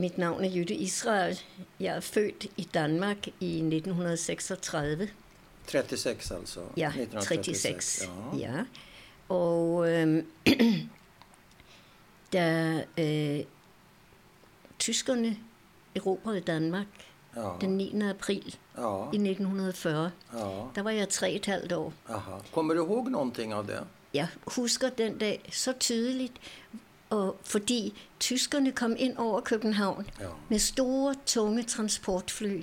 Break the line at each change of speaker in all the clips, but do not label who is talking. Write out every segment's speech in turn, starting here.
mit navn er Jytte Israel. Jeg er født i Danmark i 1936.
36 alltså?
Ja,
1936.
36. Ja. ja. Og øh, da øh, tyskerne erobrede Danmark
Ja.
den 9. april
Ja.
i 1940,
ja.
der var jeg tre et halvt år.
Aha. Kommer du ihåg någonting av det?
Jeg husker den dag så tydeligt, og fordi tyskerne kom ind over København
Ja.
med store, tunge transportfly.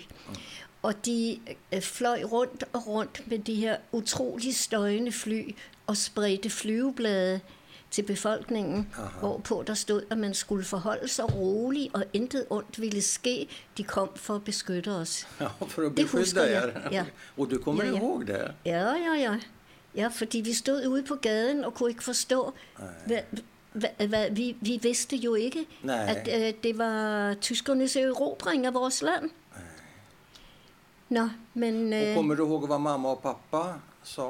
Og de øh, fløj rundt og rundt med de her utrolig støjende fly og spredte flyveblade til befolkningen,
Aha.
hvorpå der stod, at man skulle forholde sig rolig, og intet ondt ville ske. De kom for at beskytte os.
Ja, för att
Det
beskydda
huskar jag,
er.
ja.
Och du kommer
Ja, ja.
ihåg det?
Ja, ja, ja. Ja, fordi vi stod ude på gaden og kunne ikke forstå, hvad, hvad, hvad, vi, vi vidste jo ikke,
Nej.
at øh, det var tyskernes erobring af vores land. Nå, men øh,
kommer du ihåg vad mamma och pappa sa?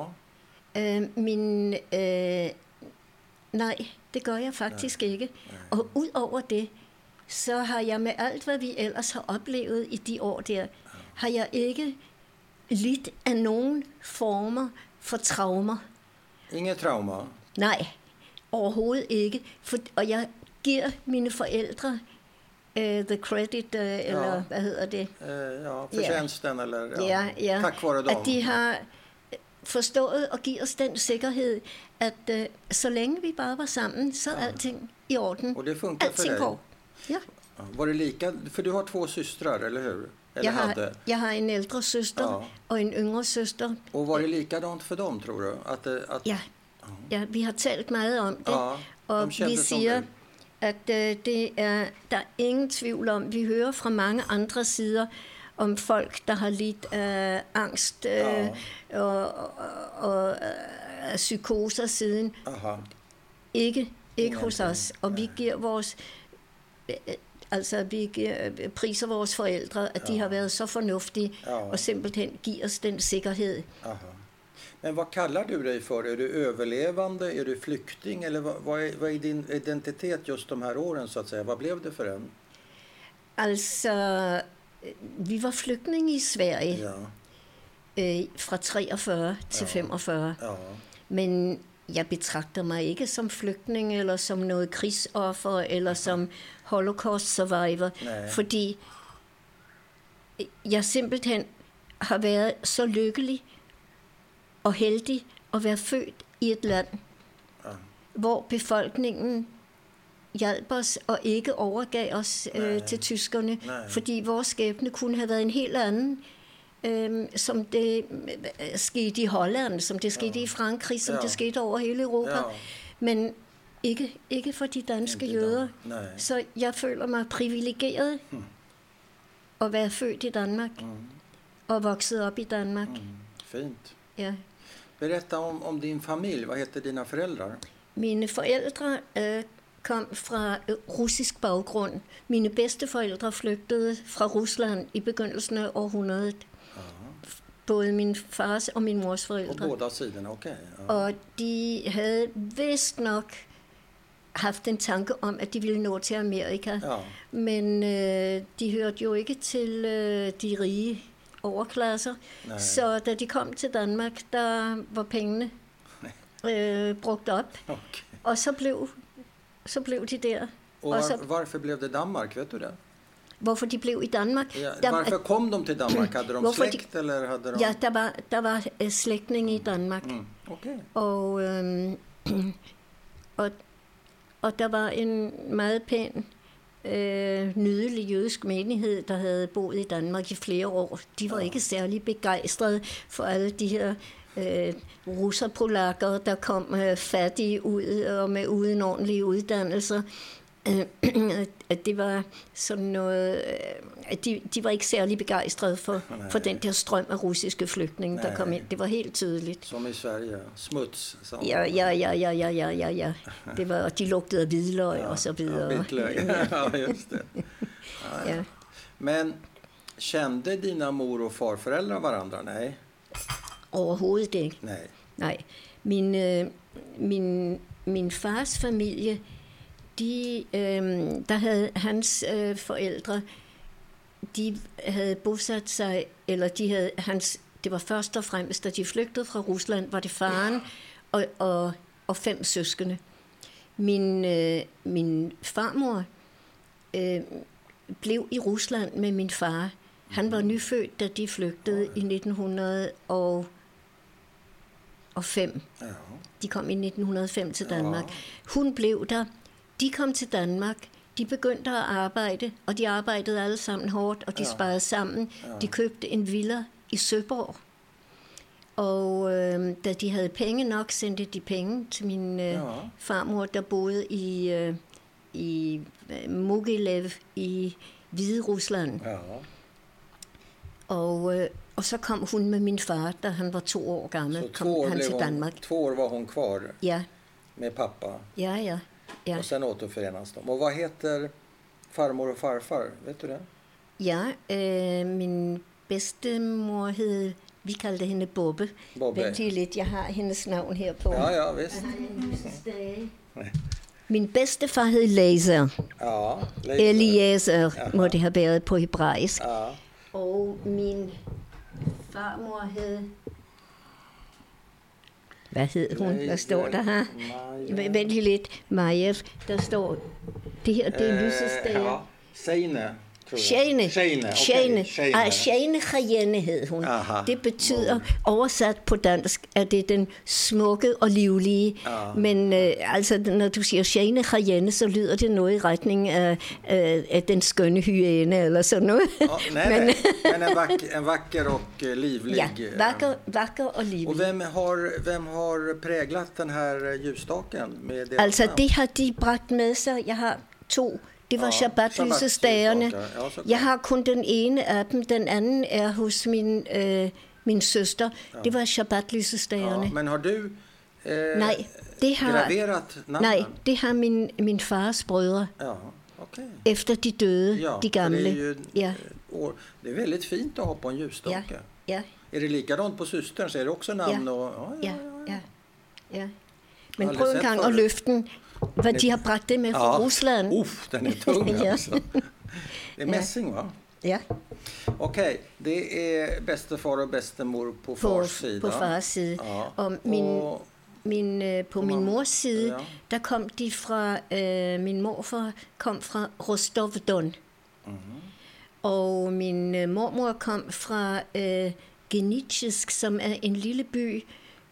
øh, min... Øh, nej, det gør jeg faktisk ikke. Og ud over det, så har jeg med alt, hvad vi ellers har oplevet i de år der, har jeg ikke lidt af nogen former for traumer.
Inget trauma?
Nej, overhovedet ikke. For, og jeg giver mine forældre uh, the credit, uh, ja. eller hvad hedder det?
Eh, ja, förtjänsten eller ja.
Ja, ja.
Tack vare dem.
At de har forstået og givet os den sikkerhed, at uh, så længe vi bare var sammen, så er alting i orden.
Och det funkar
Alting
dig?
går. Ja.
Ja, Var det lika? För du har två systrar, eller hur? Eller
Jeg har,
hade?
jeg har en ældre søster
Ja.
og en yngre søster.
Och var det likadant för dem, tror du? Att, det- att,
Ja, ja vi har talt meget om det.
Ja,
og
kendte
vi siger, at øh, det er, der er ingen tvivl om, vi hører fra mange andre sider om folk, der har lidt af angst øh,
Ja.
og, og, og øh, psykoser siden.
Aha.
Ikke, ikke hos
Ingenting.
os. Og vi giver vores... øh, øh, Altså, vi øh, priser vores forældre, at de har været så fornuftige,
Ja.
og simpelthen giver os den sikkerhed.
Aha. Men vad kallar du dig för? Är du överlevande? Är du flykting? Eller vad, vad, är, vad är din identitet just de här åren så att säga? Vad blev det för en?
Altså, øh, vi var flygtninge i Sverige.
Ja.
øh, fra 43 til
Ja.
45.
ja.
Men jeg betragter mig ikke som flygtning, eller som noget krigsoffer, eller som holocaust survivor,
Nej.
fordi jeg simpelthen har været så lykkelig og heldig at være født i et land,
Ja.
hvor befolkningen hjalp os og ikke overgav os
Nej.
øh, til tyskerne,
Nej.
fordi vores skæbne kunne have været en helt anden, øh, som det øh, skete i Holland, som det skete
Ja.
i Frankrig, som
Ja.
det skete over hele Europa,
Ja.
men ikke, ikke for de danske
Inte
jøder.
Nej.
Så jeg føler mig privilegeret at være født i Danmark
Mm.
og vokset op i Danmark.
Mm. Fint.
Ja.
Berätta om, om din familj. Vad heter dina föräldrar?
Mine forældre øh, kom fra øh, russisk baggrund. Mine bedsteforældre flygtede fra Rusland i begyndelsen af århundredet.
Ja.
Både min fars og min mors
På
forældre.
båda sidorna, okej. Ja.
Og de havde vist nok haft en tanke om, at de ville nå til Amerika.
ja.
Men øh, de hørte jo ikke til øh, de rige overklasser.
Nej.
Så da de kom til Danmark, der var pengene øh, brugt op.
Okej.
Og så blev, så blev de der. Så-
var, varför blev det Danmark? Vet du det?
Hvorfor de blev i Danmark?
Ja,
der,
varför kom de till Danmark? Hade de
Hvorfor de-
eller hade de...
ja, der var, der var øh, slægtninge i Danmark.
Mm. Okej.
Og, øhm, og, og der var en meget pæn, øh, nydelig jødisk menighed, der havde boet i Danmark i flere år. De var ikke særlig begejstrede for alle de her øh, russerpolakker, der kom øh, fattige ud og med uden ordentlige uddannelser. At det var sådan noget, øh, at de, de var ikke særlig begejstrede for,
Nej.
for den der strøm af russiske flygtninge, der kom ind. Det var helt tydeligt.
Som i Sverige. Smuts. Som...
Ja, ja, ja, ja, ja, ja, ja, ja. Det var, og de lugtede af hvidløg og så videre.
Ja, vitlök. ja, just det. Ja, ja.
Ja.
Men kände dina mor och farföräldrar varandra? Nej.
Overhovedet ikke.
Nej.
Nej. Min, øh, min, min fars familie de, øh, der havde hans øh, forældre, de havde bosat sig, eller de havde hans, det var først og fremmest, da de flygtede fra Rusland, var det faren og, og, og fem søskende. Min, øh, min farmor øh, blev i Rusland med min far. Han var nyfødt, da de flygtede i 1905.
Ja.
De kom i 1905 til Danmark. Hun blev der. De kom til Danmark. De begyndte at arbejde, og de arbejdede alle sammen hårdt, og de
Ja.
sparede sammen. De købte en villa i Søborg. Og øh, da de havde penge nok, sendte de penge til min øh,
Ja.
farmor, der boede i, øh, i øh, Mogilev i Hvide Rusland.
Ja.
Og, øh, og så kom hun med min far, da han var to år gammel,
Så
kom
två år,
han til Danmark.
två år var hon kvar
Ja,
med pappa
ja, ja. Ja.
och sen återförenas de. Och vad heter farmor och farfar? Vet du det?
Ja, øh, min bedstemor hed, vi kaldte hende Bobbe.
Bobbe.
Vent lige lidt, jeg har hendes navn her på.
Ja, ja,
lysestage. Min bedstefar hed Laser.
Ja, Leif.
Eliezer må det have været på hebraisk.
Ja.
Og min farmor hed... Hvad hed hun? Hvad står der her?
Maja.
Vent lige lidt. Majev. Der står... Det her, det er
Eh,
lysestage.
ja. Jeg.
Shane.
Shane, okay.
Shane.
Shane.
Ah, Shane Chayenne hed hun.
Aha.
Det betyder, oversat på dansk, at det er den smukke og livlige.
Ja.
Men øh, altså, når du siger Shane Chayenne, så lyder det noget i retning af, af, af den skønne hyæne eller sådan noget.
Ja, nej, nej. Men en vacker, en vacker och eh, livlig.
ja,
eh,
vakker, vakker og livlig.
vem har, vem har präglat den här ljusstaken med deras
Altså, det har de bragt med sig. Jeg har to. Det var
Ja,
Shabbat-lysestagerne.
Ja,
Jeg har kun den ene af dem. Den anden er hos min, øh, min søster. Det var Shabbat-lysestagerne.
Ja, men har du eh,
Nej, det har,
graverat namnen?
nej, det har min, min fars brødre,
Ja, okej.
efter de døde,
Ja,
de gamle.
Det är, ju,
Ja,
år, det är väldigt fint att ha på en
ja,
ljusstake.
ja,
Är det likadant på systern? Så är det också namn?
Ja.
Och, ja,
ja, ja, ja. Men
Aldrig
prøv en gang at løfte den, hvad de har bragt det med fra Rusland.
Uff, den är tung
Ja.
alltså. Det är mässing va?
Ja,
Okej, det är bästefar och bästemor på
på,
fars sida.
på fars side.
Ja.
Og min,
Och,
min, øh, på min mors side,
Ja.
der kom de fra, øh, min morfar kom fra Rostov-Don.
Mhm.
Og min øh, mormor kom fra øh, Genitskisk, som er en lille by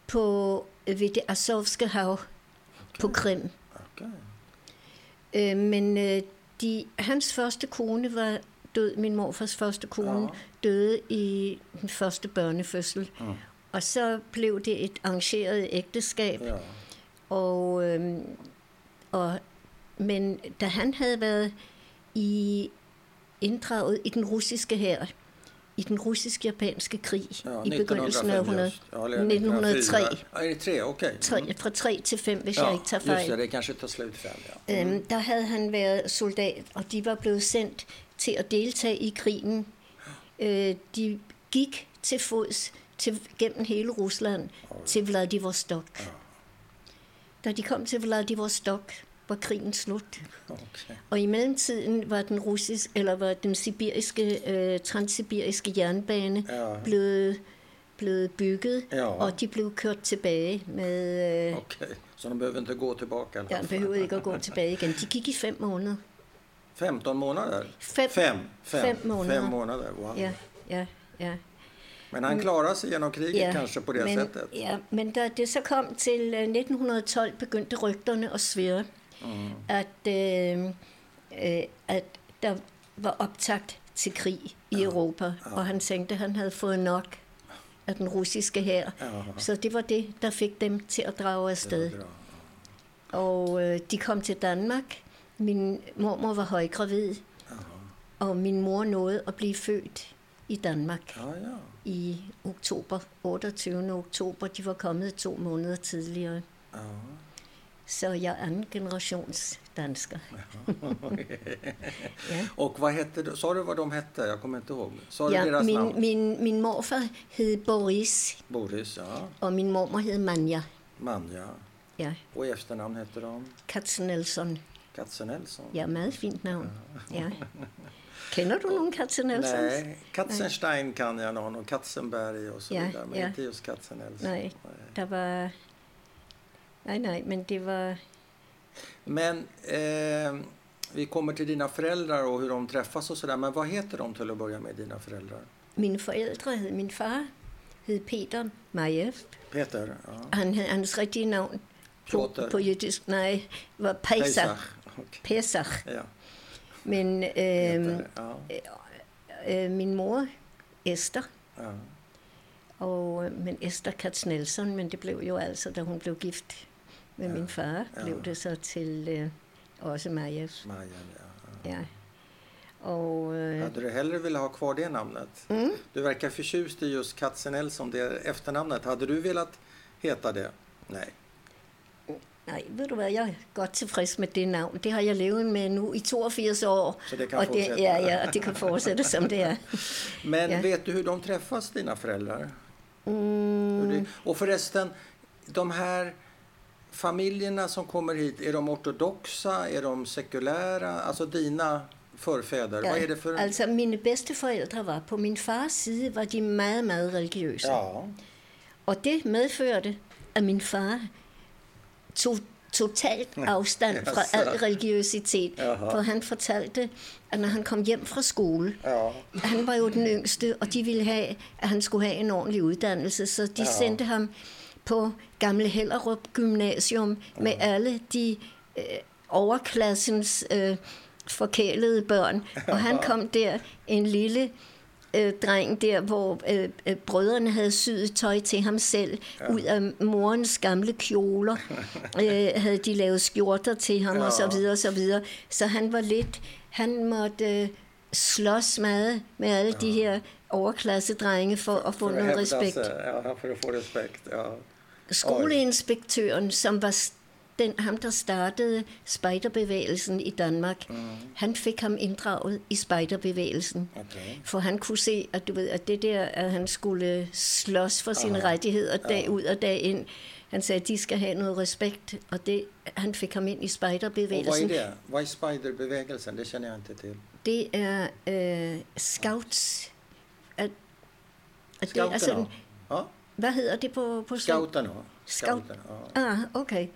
på, ved det Azovske hav på Krim.
Okej.
Øh, men øh, de, hans første kone var død, min morfars første kone,
Ja.
døde i den første børnefødsel.
Mm.
Og så blev det et arrangeret ægteskab.
Ja.
Og, øhm, og, men da han havde været i inddraget i den russiske hær, i den russisk-japanske krig
Ja,
i begyndelsen af 100,
just. Ja, eller
1903.
1904. Ja, det tre? Okej.
tre, fra 3 til 5, hvis
Ja,
jeg ikke tager
just
fejl.
det. Det kanske tar slut fem, ja.
Øhm, der havde han været soldat, og de var blevet sendt til at deltage i krigen. Øh, de gik til fods til, gennem hele Rusland til Vladivostok. Da de kom til Vladivostok, var krigen slut.
Okej.
Og i mellemtiden var den russisk, eller var den sibiriske, øh, transsibiriske jernbane
Ja.
blevet, blevet bygget,
Ja.
og de blev kørt tilbage med... Øh,
Okej, så de behöver inte gå i alla
ja,
fall.
behøvede ikke at gå tilbage igen. De gik i fem måneder.
15 månader?
Fem,
Fem, fem,
Fem månader.
Fem månader, wow.
Ja, ja, ja.
Men han klarade sig genom kriget
ja.
kanske på det
men,
sättet?
Ja, men da det så kom til øh, 1912, begyndte rygterne at svære,
Mm.
at, øh, øh, at der var optakt til krig i Europa, og han tænkte, at han havde fået nok af den russiske hær.
Ja.
Så det var det, der fik dem til at drage afsted. Og øh, de kom til Danmark. Min mormor var højgravid, og min mor nåede at blive født i Danmark
Ja, ja.
i oktober, 28. oktober. De var kommet to måneder tidligere.
ja.
Så jeg er anden generations dansker. ja.
Och vad hette du? Sa du vad de hette? Jag kommer inte ihåg. Sa du
Ja,
deras
min,
namn?
min, min morfar hed Boris,
Boris, ja.
og min mormor hed Manja.
Manja.
Ja,
Och i efternamn hette de?
Katzenelson.
Katzenelsson?
Ja, meget fint navn. Ja. Kender du nogen Katzenelssons?
Nej, Katzenstein kan jag någon och Katzenberg och så
Ja,
vidare. Men
ja.
inte just Katzenelsson.
Nej, der var... Nej, nej, men det var...
Men eh, vi kommer till dina föräldrar och hur de träffas och sådär. Men vad heter de till att börja med, dina föräldrar?
Mine forældre hed... Min far hed Peter Majev.
Peter? Ja.
Han havde hans rigtige navn på, på jiddisk. Nej, var Pesach.
Pesach. Okej.
Pesach.
Ja.
Men øh,
Peter. Ja.
øh, min mor, Esther,
Ja.
og, men Esther Katz Nelson, men det blev jo altså, da hun blev gift med
Ja,
min far,
ja.
blev det så til øh, også Majev.
Maja, ja.
Ja. Og øh,
Hade du hellre velat ha kvar det namnet?
mm,
Du verkar förtjust i just Katzenelsson, det efternamnet. Hade du velat heta det? Nej.
nej, ved du hvad, jeg er godt tilfreds med det navn. Det har jeg levet med nu i 82 år.
Så det kan
og det,
fortsætte?
ja, ja, og det kan fortsætte, som det er.
Men
Ja.
vet du hur de träffas, dina föräldrar?
Mm,
det, och förresten, de här familjerna som kommer hit, är de ortodoxa? Är de sekulära? Alltså dina förfäder, vad är det för...
Altså, mine bedsteforældre var på min fars side, var de meget, meget religiøse.
Ja,
Og det medførte, at min far tog totalt afstand fra
Jaså.
al religiøsitet. For han fortalte, at når han kom hjem fra skole,
ja.
han var jo den yngste, og de ville have, at han skulle have en ordentlig uddannelse, så de
Ja.
ja. sendte ham på Gamle Hellerup Gymnasium med alle de øh, overklassens øh, forkælede børn. Og han kom der, en lille øh, dreng der, hvor øh, øh, brødrene havde syet tøj til ham selv, ja. ud af morens gamle kjoler, øh, havde de lavet skjorter til ham, ja. og så videre, og så videre. Så han var lidt, han måtte øh, slås meget med alle ja. de her overklassedrenge for at få
att
noget respekt.
sig, Ja, för att få respekt. Ja.
Skoleinspektøren, som var den, ham, der startede spejderbevægelsen i Danmark, mm. han fik ham inddraget i spejderbevægelsen.
Okay.
For han kunne se, at, du ved, at det der, at han skulle slås for sine
Aha.
rettigheder dag ud og dag ind. Han sagde, at de skal have noget respekt, og det, han fik ham ind i
Och vad är
spejderbevægelsen.
det? Vad är spiderbevägelsen? Det känner jag inte till.
Det er øh, scouts. At, at det er sådan,
Ja,
hvad hedder det på, på.
Scouterna, ja.
Ah, okay.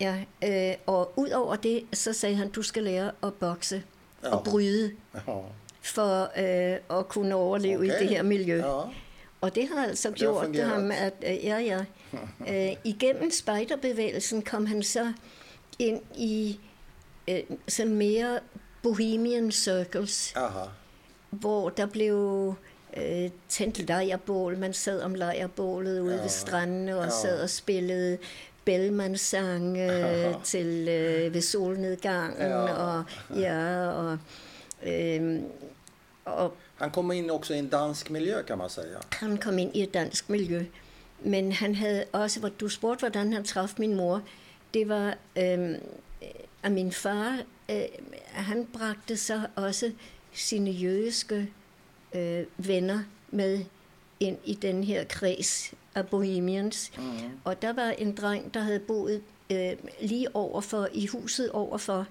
Ja, øh, og ud over det, så sagde han, du skal lære at bokse
Ja.
og bryde
Ja.
for øh, at kunne overleve okay. i det her miljø.
Ja.
Og det har altså
har
gjort ham, at øh, ja, ja. Øh, igennem spejderbevægelsen kom han så ind i øh, sådan mere bohemian circles,
Aha.
hvor der blev øh, tændt lejrbål. Man sad om lejrbålet ude
Ja.
ved strandene og
Ja.
sad og spillede Bellman-sang øh, til øh, ved solnedgangen.
Ja.
Og, ja, og, øh, og
Han kom in också i en dansk miljö kan man säga.
han kom ind i et dansk miljø. Men han havde også, hvor du spurgte, hvordan han traf min mor, det var, øh, at min far, øh, han bragte så også sine jødiske øh, venner med ind i den her kreds af bohemians.
Mm.
Og der var en dreng, der havde boet øh, lige overfor, i huset overfor,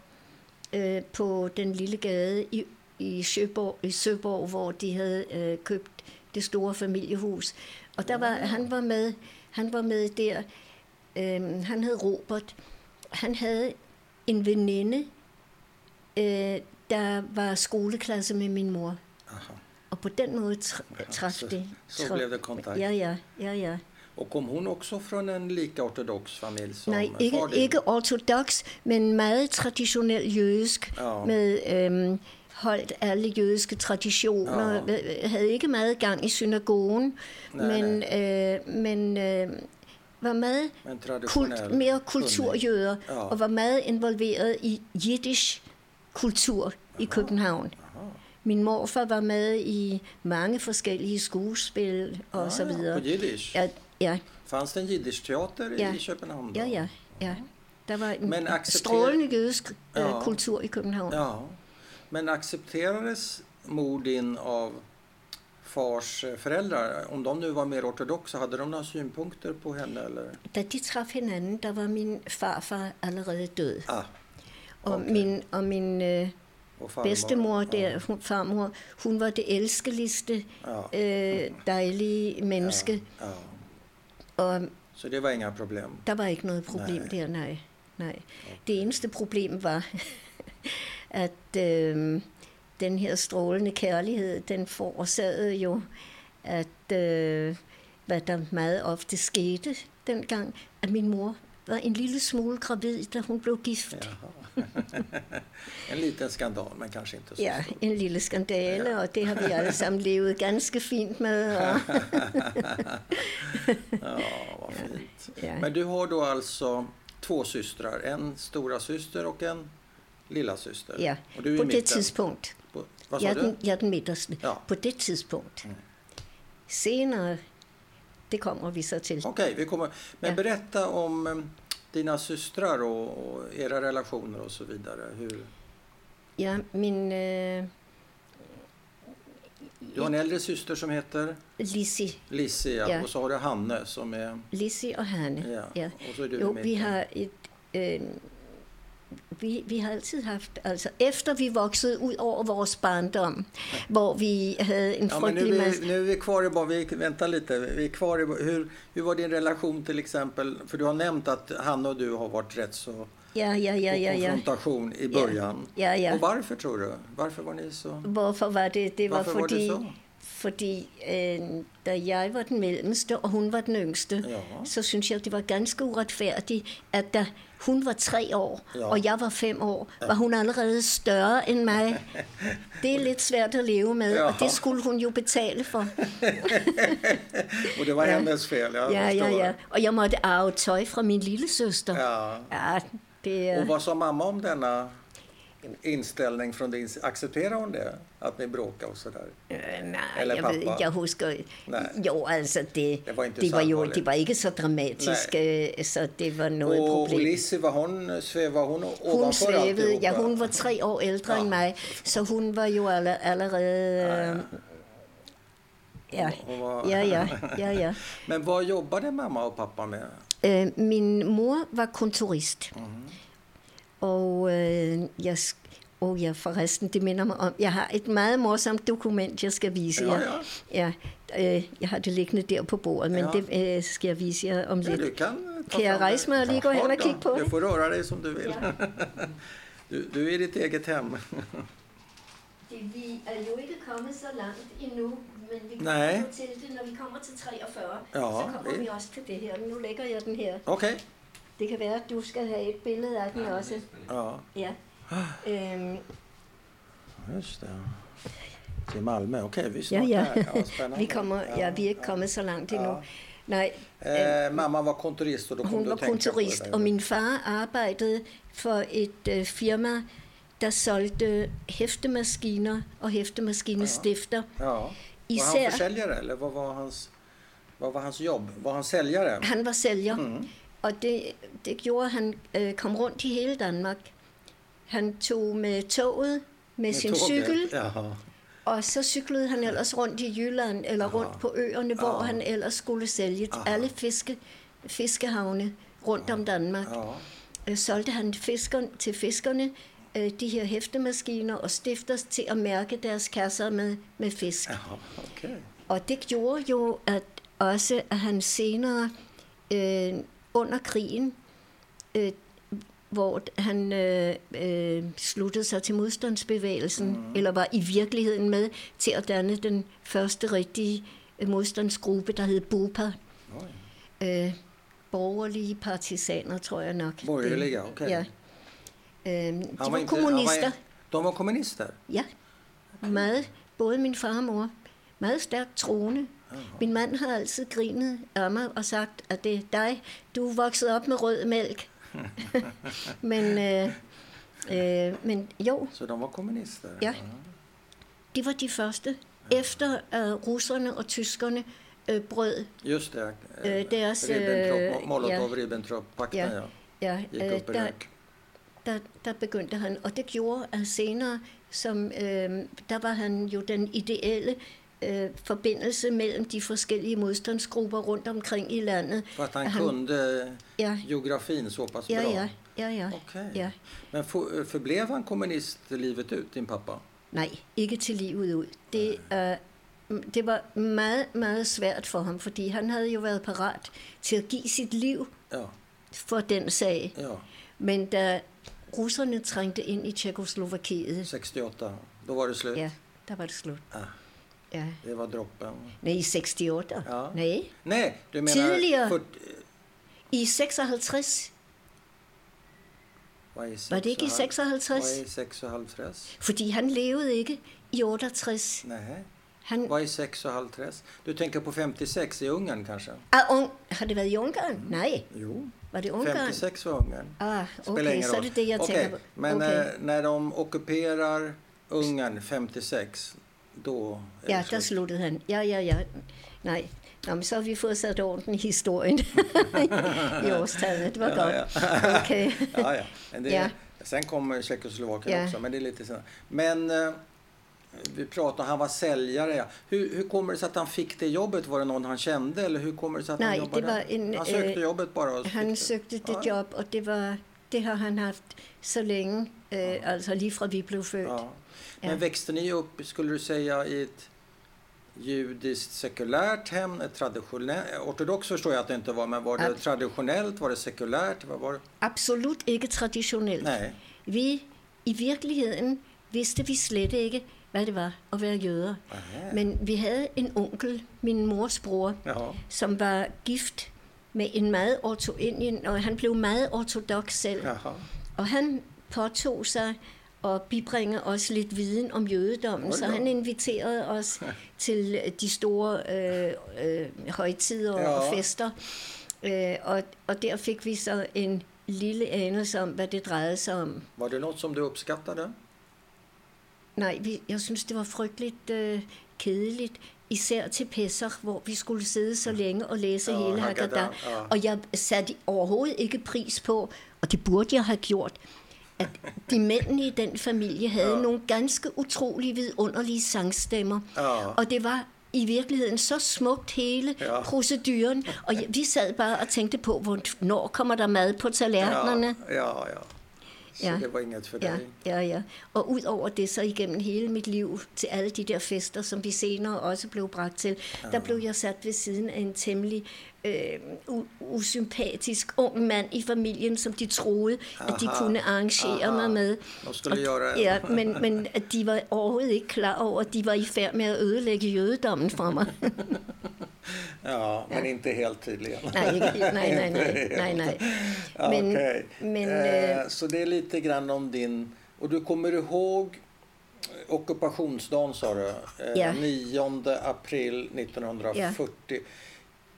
øh, på den lille gade i, i, Søborg, i Søborg, hvor de havde øh, købt det store familiehus. Og der var, han var med, han var med der. Øh, han hed Robert. Han havde en veninde, øh, der var skoleklasse med min mor.
Aha.
Og på den måde tr-
Ja,
traf
så-
det.
så
tra-
blev det kontakt.
Ja, ja, ja, ja.
Och kom hon också från en lika ortodox familj som
Nej, ikke,
far
ikke ortodox, men meget traditionel jødisk,
Ja.
med øhm, holdt alle jødiske traditioner, ja. havde ikke meget gang i synagogen,
Nej,
men, øh, men øh, var meget kult, mere kulturjøder,
Ja.
og var meget involveret i jiddisch kultur i København. Min morfar var med i mange forskellige skuespil og så
Ah, ja,
videre.
På jiddisch?
Ja, ja,
Fanns det en jiddisch-teater
Ja.
i Köpenhamn? då?
ja, ja, ja. Der var en
Men accepter-
strålende jødisk øh,
Ja.
kultur i København.
Ja. Men accepterades mor din av fars eh, föräldrar? Om de nu var mer ortodoxa, hade de några synpunkter på henne? Eller?
Da de traf hinanden, der var min farfar allerede død.
Ah,
Og
Okay.
min, og min
Och farmor.
bedstemor, der, hun, farmor, hun var det elskeligste,
Ja.
øh, dejlige menneske.
Ja.
Og
Så det var inga problem.
der var ikke noget problem
Nej.
der, nej. nej. Det eneste problem var, at øh, den her strålende kærlighed, den forårsagede jo, at øh, hvad der meget ofte skete dengang, at min mor var en lille smule gravid, da hun blev gift.
Jaha. en liten skandal, men kanske inte så
Ja,
stor.
en lille skandale, og det har vi alle sammen levet ganske fint med. Og,
Ja, vad fint.
ja.
Men du har då alltså två systrar, en stora syster och en lilla syster.
ja,
Och du är
på det tidspunkt.
På, vad sa
er,
du?
den, er midterste.
Ja.
På det tidspunkt. Senere, det kommer vi så til.
Okej, vi kommer. Men
Ja.
berätta om dina systrar och, och era relationer och så vidare. Hur,
Ja, min øh,
du har en äldre syster som heter
Lizzie,
Lissie ja.
Ja.
och så har du Hanne som är...
Lizzie og Hanne.
Ja.
Ja.
Och så är du
Jo, vi har et... Øh, vi, vi har altid haft, altså efter vi voksede ud over vores barndom, hvor vi havde en
Ja, nu,
frygtelig
är
masse...
vi, nu är vi kvar i bara, vi, vänta lite, vi är kvar i, hur, hur var din relation till exempel, för du har nämnt att Hanna och du har varit rätt så
Ja, ja, ja, ja, ja.
konfrontation i början.
Ja, ja.
Och varför tror du? Varför var ni så?
Hvorfor var det? Det var
Hvorfor var det
fordi,
så?
fordi øh, da jeg var den mellemste, og hun var den yngste,
Ja.
så synes jeg, det var ganske uretfærdigt, at da hun var tre år,
Ja.
og jeg var fem år, var hun allerede større end mig. Det er lidt svært at leve med, og
Ja.
det skulle hun jo betale for.
Och det var
Ja.
hennes fel, jag
Ja, ja,
förstår.
ja. Og jeg måtte arve tøj fra min lille søster.
Ja.
Ja, det
Och
er...
vad sa mamma om denna inställning från din Accepterar hon det? Att ni bråkar och sådär?
Øh, nej,
Eller pappa?
jeg husker...
Nej.
Jo, altså, det,
Det var inte
det, var
alvorligt.
det var ikke så dramatisk, øh, så det var noget
Och, och
problem.
Lissie, var hon, svävade hon ovanför
Hun svævede, ja, hun var tre år ældre
Ja.
end mig, så hun var jo aller, allerede... Øh, ja,
Hon var...
ja, ja, ja, ja.
Men vad jobbade mamma och pappa med?
Øh, min mor var kontorist, og øh, jeg... Oh ja, forresten, det minder mig om, jeg har et meget morsomt dokument, jeg skal vise
Ja,
jer. Ja, øh, jeg har det liggende der på bordet, men
Ja.
det øh, skal jeg vise jer om
Ja,
lidt.
du kan ta
Kan
fram
rejse mig och lige gå hen och
då,
kigga på
Du
det?
får röra dig som du vill. Du, du är i ditt eget hem.
Det, vi er jo ikke kommet så langt endnu, men vi kommer
Nej.
til det, når vi kommer til 43.
Ja,
så kommer
det-
vi også til det her. Nu lægger jeg den her.
Okej.
Det kan være, at du skal have et billede af den også.
Ja,
Ja. Øhm,
just det. Till Malmö. Okej, vi är
ja,
snart
ja.
där. Ja, spännande.
vi, kommer, ja, vi er ikke kommet så langt endnu.
Ja.
Nej,
Eh, mamma var kontorist och då kom
hun
du
var
att tänka
kontorist,
på det.
og min far arbejdede for et øh, firma, der solgte hæftemaskiner og hæftemaskinestifter.
Ja. Var han
Især,
försäljare eller vad var hans, vad var hans jobb? Var han säljare?
han var sælger.
Mm.
Og det, det gjorde, at han øh, kom rundt i hele Danmark. Han tog med toget med,
Med
sin
tåget?
cykel,
Jaha.
og så cyklede han ellers rundt i Jylland eller
Aha.
rundt på øerne, hvor
Aha.
han ellers skulle sælge
Aha.
alle fiske, fiskehavne rundt om Danmark.
Ja.
Øh, solgte han fisker, til fiskerne øh, de her hæftemaskiner og stifter til at mærke deres kasser med, med fisk.
Jaha, okej.
Og det gjorde jo at også, at han senere øh, under krigen, øh, hvor han øh, øh, sluttede sig til modstandsbevægelsen, mm. eller var i virkeligheden med til at danne den første rigtige øh, modstandsgruppe, der hed BOPA.
Oj.
Øh, borgerlige partisaner, tror jeg nok. Det-
okej.
Ja. Øh, de var,
inte-
kommunister.
Var, de var kommunister?
Ja, meget. Både min far og mor. Meget stærkt troende. Min mand har altid grinet af mig og sagt, at det er dig, du er vokset op med rød mælk. men, øh, øh, men jo,
Så de var kommunister?
Ja. de var de første. Efter at russerne og tyskerne øh, brød
Just det.
Eh, deras,
Ribbentrop,
eh,
Molotov-Ribbentrop-pakten,
Ja.
ja.
ja, øh, der, der, der begyndte han, og det gjorde at senere, som, øh, der var han jo den ideelle øh, forbindelse mellem de forskellige modstandsgrupper rundt omkring i landet.
För att han,
Han-
kunde
Ja,
geografin så pass
ja,
bra?
ja, ja, ja.
Okej.
ja.
Men for, förblev han kommunist livet ut, din pappa?
Nej, ikke til livet ud. Det, øh, det var meget, meget svært for ham, fordi han havde jo været parat til at give sit liv
Ja,
for den sag.
ja.
Men da russerne trængte ind i Tjekkoslovakiet,
68, då var det slut?
ja, der var det slut.
Ah,
Ja.
det var droppen.
Nej, i 68.
Ja.
Nej,
Nej, du menar...
Tidligere.
För,
i 56.
vad är
Var det ikke i
56? Vad
56?
är 56?
Fordi han levede ikke i 68.
Nej.
Han
Vad är 56? Du tänker på 56 i Ungern kanske?
er ung. Har det været i Ungarn? Nej,
Jo,
var det Ungarn?
56 var Ungern.
Ah,
Spelar
okay, så
roll.
det det, jeg
Okej,
tænker på.
Men
okay.
eh, när de ockuperar Ungern 56, då
Ja,
det
der
slut.
sluttede han. Ja, ja, ja. Nej, Nå, men så har vi fået sat orden i historien i årstallet. Det var
Ja,
godt.
ja.
Okay.
ja, ja. Men det,
Ja.
Sen kommer Tjeckoslovakien
Ja.
också, men det är lite senare. Men eh, vi pratade han var säljare. Ja. Hur, hur kommer det sig att han fick det jobbet? Var det någon han kände eller hur kommer det sig att
Nej,
han
det
jobbade?
var en,
han sökte
eh,
jobbet bara och
Han
det.
søgte det
Ja.
job, og det, var, det har han haft så længe, øh, altså lige fra vi blev født.
Ja. Men växte ni upp, skulle du säga, i ett judiskt sekulärt hem? Ett traditionellt, ortodox förstår jag att det inte var, men var det traditionellt? Var det sekulärt? Vad var det?
Absolut ikke traditionelt.
Nej.
Vi, i virkeligheden, vidste vi slet ikke, hvad det var at være jøder.
Aha.
Men vi havde en onkel, min mors bror,
Jaha.
som var gift med en meget orto, en, og han blev meget ortodox selv.
Jaha.
Og han påtog sig at bibringe os lidt viden om jødedommen,
Hold
så han inviterede os til de store øh, øh, højtider
Ja.
og fester. Øh, og, og der fik vi så en lille anelse om, hvad det drejede sig om.
Var det något som du uppskattade?
Nej, vi, jeg synes, det var frygteligt øh, kedeligt, især til Pesach, hvor vi skulle sidde så længe og læse
Ja,
hele
Haggadah. ja.
Og jeg satte overhovedet ikke pris på, og det burde jeg have gjort, at de mændene i den familie havde
Ja.
ja. nogle ganske utrolig vidunderlige sangstemmer.
Ja.
Og det var i virkeligheden så smukt hele
Ja.
ja. proceduren. Og vi sad bare og tænkte på, hvornår kommer der mad på tallerkenerne?
Ja, ja, ja. Så
Ja.
det var inget
Ja,
dig?
ja, ja. Og ud over det, så igennem hele mit liv, til alle de der fester, som vi senere også blev bragt til, ja. der blev jeg sat ved siden af en temmelig øh, usympatisk ung mand i familien, som de troede, at de
Aha,
kunne arrangere
aha.
mig med. Og- Ja, men, men at de var overhovedet ikke klar over, at de var i færd med at ødelægge jødedommen for mig.
Ja, men inte helt tydligen.
nej, ikke, nej, nej, nej, nej, nej. Men,
Okej.
men
eh,
øh,
så det är lite grann om din... Och du kommer ihåg ockupationsdagen sa du? Eh,
Ja.
9 april 1940.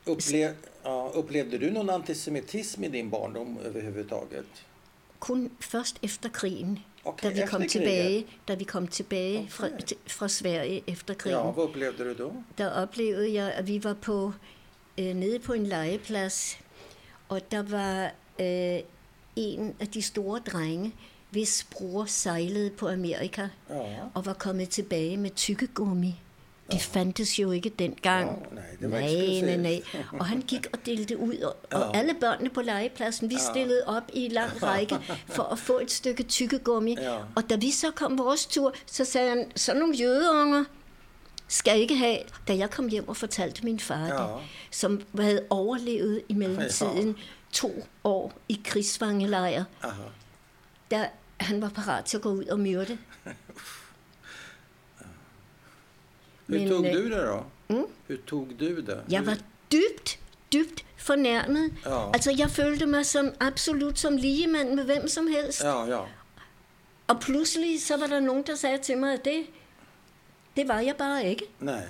Upple ja, upplevde du någon antisemitism i din barndom överhuvudtaget?
kun først efter krigen,
Okay,
da vi kom
efter
tilbage, da vi kom tilbage fra, til- fra Sverige efter krigen.
Ja, vad upplevde du då?
Der oplevede jeg, at vi var på øh, nede på en legeplads, og der var øh, en af de store drenge, hvis bror sejlede på Amerika
Ja.
og var kommet tilbage med tykkegummi. Det fandtes jo ikke dengang.
Ja, nej, det var
nej,
eksklusivt.
nej, nej. Og han gik og delte ud, og, og
Ja.
alle børnene på legepladsen, vi stillede op i lang række for at få et stykke tykkegummi.
Ja.
Og da vi så kom vores tur, så sagde han, sådan nogle jødeunger skal ikke have, da jeg kom hjem og fortalte min far
Ja.
det, som havde overlevet i mellemtiden
Ja.
to år i krigsfangelejr, der han var parat til at gå ud og myrde.
Hur
Men,
tog
eh,
du det då? Hur tog du det? Hur-
var dybt, dybt fornærmet.
Ja.
Altså, jeg følte mig som absolut som ligemand med hvem som helst.
Ja, ja.
Og pludselig så var der nogen, der sagde til mig, at det, det var jeg bare ikke.
Nej.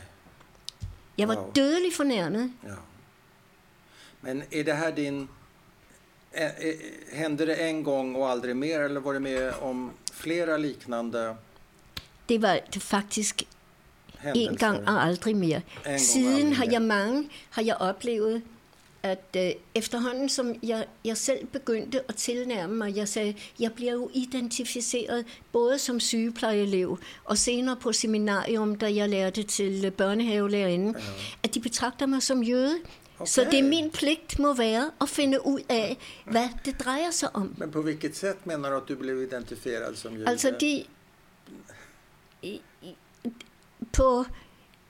Jeg var
Wow.
dødelig fornærmet.
Ja. Men är det här din... Hände det en gång och aldrig mer eller var det med om flera liknande
Det var det faktisk
händelser?
En gang og aldrig mere. Siden har jeg mange har jeg oplevet at øh, efterhånden som jeg, jeg selv begyndte at tilnærme mig, jeg sagde, jeg bliver jo identificeret både som sygeplejeelev og senere på seminarium, da jeg lærte til børnehavelærerinde, ja. at de betragter mig som jøde. Okay. Så det er min pligt må være at finde ud af, hvad det drejer sig om.
Men på hvilket sätt menar du att du blev identifierad som jude?
Altså de... På,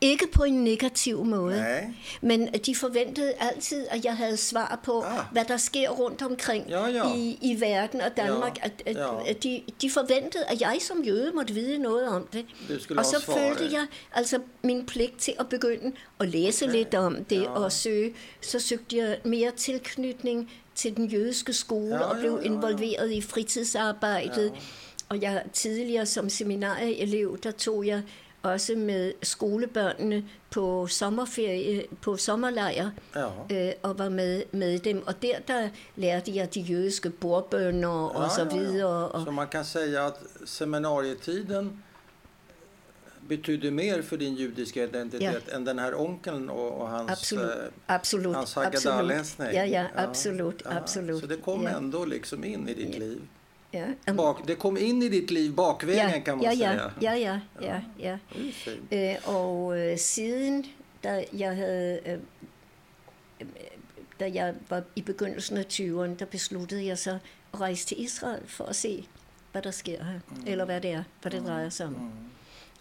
ikke på en negativ måde,
Nej.
men de forventede altid, at jeg havde svar på,
Ah.
hvad der sker rundt omkring
Ja, ja.
I, i verden og Danmark.
Ja,
At, at,
ja.
at de, de forventede, at jeg som jøde måtte vide noget om det.
Skulle
og så følte jeg altså min pligt til at begynde at læse
Okay.
lidt om det
Ja.
og søge. Så søgte jeg mere tilknytning til den jødiske skole
Ja,
og blev
ja, ja.
involveret i fritidsarbejdet.
Ja.
Og jeg tidligere som seminarieelev, der tog jeg også med skolebørnene på sommerferie, på sommerlejr,
Ja.
øh, og var med, med dem. Og der, der lærte jeg de jødiske bordbønder og så videre. Og,
Så man kan säga att seminarietiden betydde mer för din judiska identitet än den här onkeln och, och hans,
absolut,
eh,
absolut,
hans. Haggadah-läsning.
Ja, ja, absolut,
ja.
absolut.
Så det kom
ja,
ändå liksom in i ditt liv.
Ja. Um,
Bak, det kom in i ditt liv bakvägen
ja,
kan man
ja, ja,
säga.
ja, ja, ja, ja.
Fint.
Øh, og øh, siden, da jeg havde... Øh, øh, da jeg var i begyndelsen af 20'erne, der besluttede jeg så at rejse til Israel for at se, hvad der sker her, mm. eller hvad det er, hvad det drejer sig om. Mm.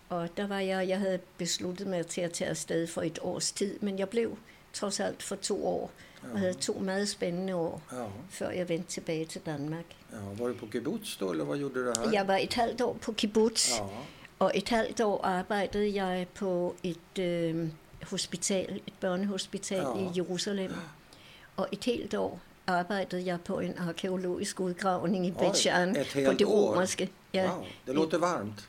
Og der var jeg, jeg havde besluttet mig til at tage afsted for et års tid, men jeg blev trods alt for to år, og havde to meget spændende år,
Ja.
før jeg vendte tilbage til Danmark.
Ja, var du på kibbutz då eller vad gjorde du här?
Jeg var et halvt år på kibbutz,
Ja.
og et halvt år arbejdede jeg på et øh, hospital, et børnehospital
Ja.
ja. i Jerusalem. Og et helt år arbejdede jeg på en arkeologisk udgravning i
Oj,
Bet Shean
ett
på det romerske. Ja,
Wow, det låter varmt.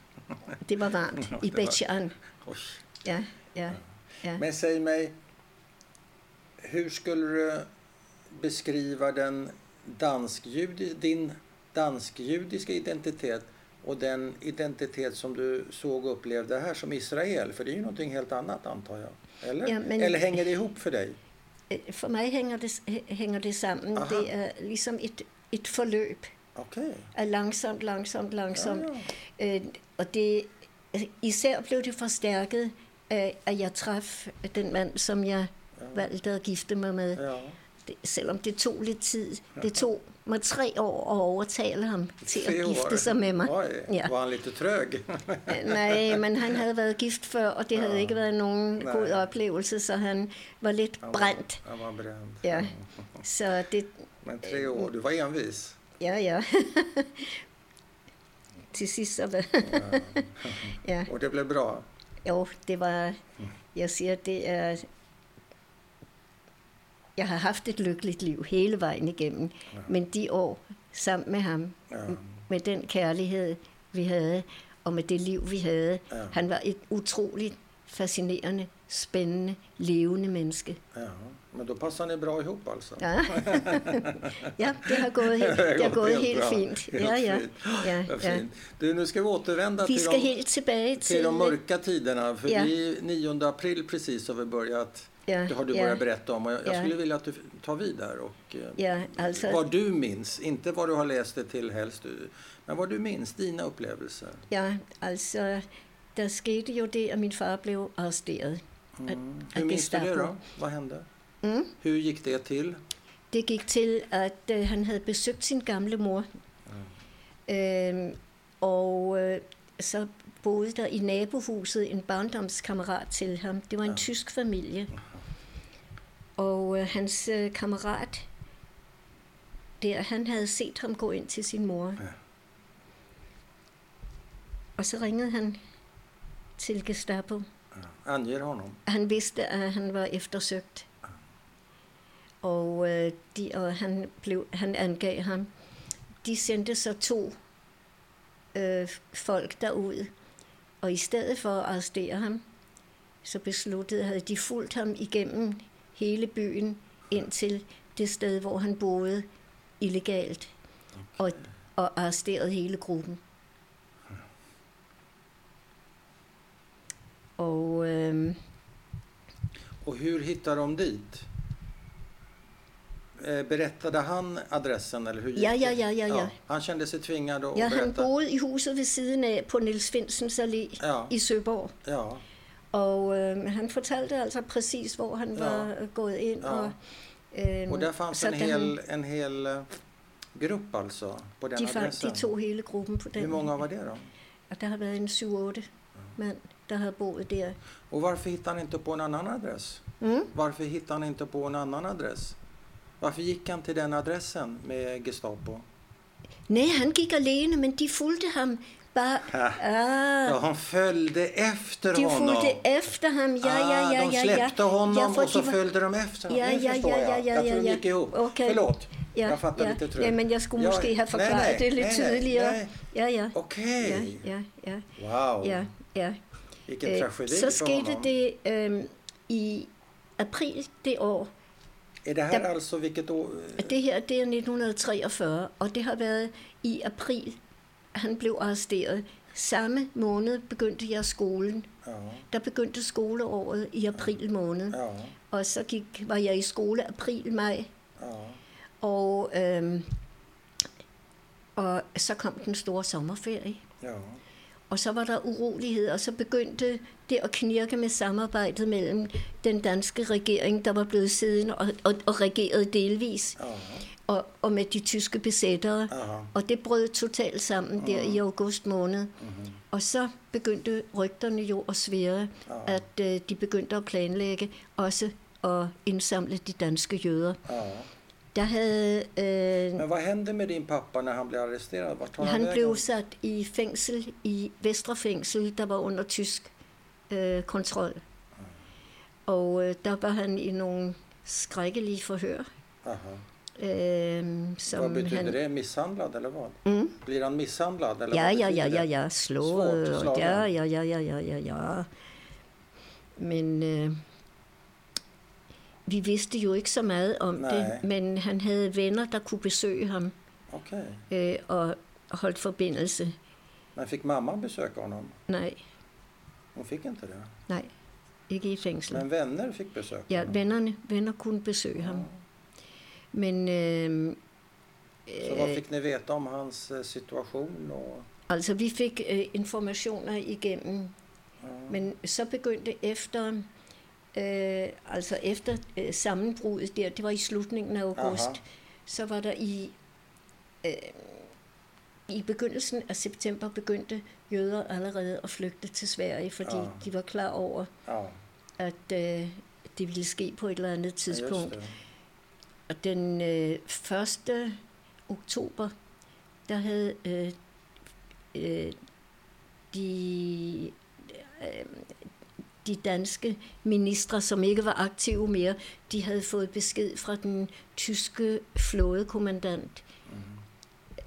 det var varmt i
det var-
Bet Shean.
Oj.
Ja, ja, ja.
Men säg mig, hur skulle du beskriva den dansk-judi, din dansk-judiska identitet och den identitet som du såg och upplevde här som Israel? För det är ju någonting helt annat antar jag. Eller?
Ja, men-
Eller hänger det ihop för dig?
Øh, For mig hænger det, hænger det sammen.
Aha.
Det er ligesom et, et forløb
Okej.
af langsomt, langsomt, langsomt.
Ja,
Øh, og det, især blev det forstærket af, at jeg traf den mand, som jeg valgte at gifte mig med.
Ja.
Det, selvom det tog lidt tid. Det tog mig tre år at overtale ham til
Tre
at gifte
år.
sig med mig.
Oj,
Ja.
var han lite trög?
Øh, Nej, men han havde været gift før, og det havde ikke været nogen
Nej.
god oplevelse, så han var lidt
Han var-
brændt.
Han var bränd.
Ja. Så det,
Men tre år, du var envis.
ja, ja. Til sidst så ja.
Och det blev bra.
Jo, det var, jeg siger, det er, jeg har haft et lykkeligt liv hele vejen igennem, ja. men de år sammen med ham,
Ja.
med den kærlighed, vi havde, og med det liv, vi havde,
Ja.
han var et utroligt fascinerende, spændende, levende menneske.
Ja. Men då passar ni bra ihop alltså?
Ja, ja det har gået helt, det har gået helt
bra.
fint.
Helt
Ja, ja,
fint.
ja, ja.
fint. Du, nu ska vi återvända
Vi
till
skal
de,
helt tilbage
till
til...
de mörka tiderna. För
Ja.
det är 9 april precis har vi börjat.
Ja,
Det har du
ja.
börjat berätta om. Och jag, jag
Ja.
skulle vilja att du tar vid där. Och, eh,
Ja, altså,
Vad du minns, inte vad du har läst det till helst. Men vad du minns, dina upplevelser.
Ja, altså, der skete jo det, at min far blev arresteret.
Mm.
at
Hur minns du det då? Vad hände?
Mm.
Hur gick det till?
Det gik til, at øh, han havde besøgt sin gamle mor. Øhm, og øh, så boede der i nabohuset en barndomskammerat til ham. Det var en
Ja.
tysk familie. Og øh, hans øh, kammerat, der, han havde set ham gå ind til sin mor.
Ja.
Og så ringede han til Gestapo.
Ja. Anger honom.
Han vidste, at han var eftersøgt. Og, øh, de, og han, blev, han angav ham. De sendte så to øh, folk derud. Og i stedet for at arrestere ham, så besluttede, havde de fulgt ham igennem hele byen ind til det sted, hvor han boede illegalt. Og, og arresteret hele gruppen. Og... Øh,
Och hur hittar de dit? eh, berättade han adressen eller hur gick
Ja, ja, ja, ja, ja.
Han kände sig tvingad att
Ja, han
berätta?
boede i huset ved siden af på Niels Finsens Allé
Ja.
i Søborg.
Ja,
Og øh, han fortalte altså præcis, hvor han
Ja.
var øh, gået ind.
Ja.
Og, øh,
och där fanns en
da
hel, en hel eh, grupp alltså på den
de,
adressen?
de tog hele gruppen på den.
Hur många var det då?
Og der har været en 7-8 mand, der har boet der.
Och varför hittade han inte på en annan adress?
Mm?
Varför hittade han inte på en annan adress? Varför gick han till den adressen med Gestapo?
Nej, han gik alene, men de fulgte ham
Ja.
Ah,
Ja, han följde efter
de
honom.
fulgte efter ham. Ja, ja, ja,
ah,
ja,
de
ja.
släppte honom
ja,
och så
var-
följde de efter honom.
Ja,
Nu
ja,
förstår
ja,
jag.
ja, ja,
jag tror
ja,
de
ja.
gick ihop.
Okay.
Förlåt.
Ja,
jag fattar
ja.
lite trögt.
Ja, men jeg skulle
Ja,
måske
nej,
forklaret
nej,
det
nej,
tydeligere.
nej.
Ja, ja.
Okej.
Ja, ja, ja,
Wow.
ja, ja.
Vilken
Øh,
tragedi
så skete
honom.
det øh, i april det år.
Är det här
der-
alltså vilket år?
Det her det er 1943, og det har været i april, han blev arresteret. Samme måned begyndte jeg skolen.
Ja,
Der begyndte skoleåret i april måned.
ja,
Og så gik, var jeg i skole april-maj,
ja.
og, øhm, og så kom den store sommerferie.
ja.
Og så var der urolighed, og så begyndte det at knirke med samarbejdet mellem den danske regering, der var blevet siddende og, og, og regeret delvis,
ja.
Og, og med de tyske besættere.
Aha.
Og det brød totalt sammen der i august måned.
Mhm.
Og så begyndte rygterne jo at svære,
Ja.
at øh, de begyndte at planlægge også at indsamle de danske jøder.
Ja.
Der havde, øh,
Men vad hände med din pappa när han blev arresterad? Vart tar han,
han blev sat i fængsel, i Vestre Fængsel, der var under tysk øh, kontrol. Og øh, der var han i nogle skrækkelige forhør.
Aha.
Øh,
Vad betyder
han,
det? Misshandlad eller vad?
Mm.
Blir han misshandlad? Eller
Ja, ja, ja, ja, ja, slået.
Svårt.
Ja, ja, ja, ja, ja, ja, ja. Men øh, vi vidste jo ikke så meget om
Nej.
det, men han havde venner, der kunne besøge ham
Okej.
øh, og holdt forbindelse.
Men fick mamma besöka honom?
Nej,
Hon fick inte det.
nej, ikke i fængsel.
Men vänner fick besöka
Ja,
honom?
vennerne, venner kunne besøge ham. Men øh,
Så vad fick ni veta om hans eh, situation? Och,
altså, vi fik øh, informationer igennem
ja.
Men så begyndte efter, øh, altså efter øh, sammenbruddet der, det var i slutningen af august,
Aha.
så var der i, øh, i begyndelsen af september begyndte jøder allerede at flygte til Sverige, fordi
Ja.
de var klar over,
ja,
at øh, det ville ske på et eller andet
ja,
tidspunkt.
det.
Og den øh, 1. oktober, der havde øh, øh, de, øh, de danske ministre, som ikke var aktive mere, de havde fået besked fra den tyske flådekommandant,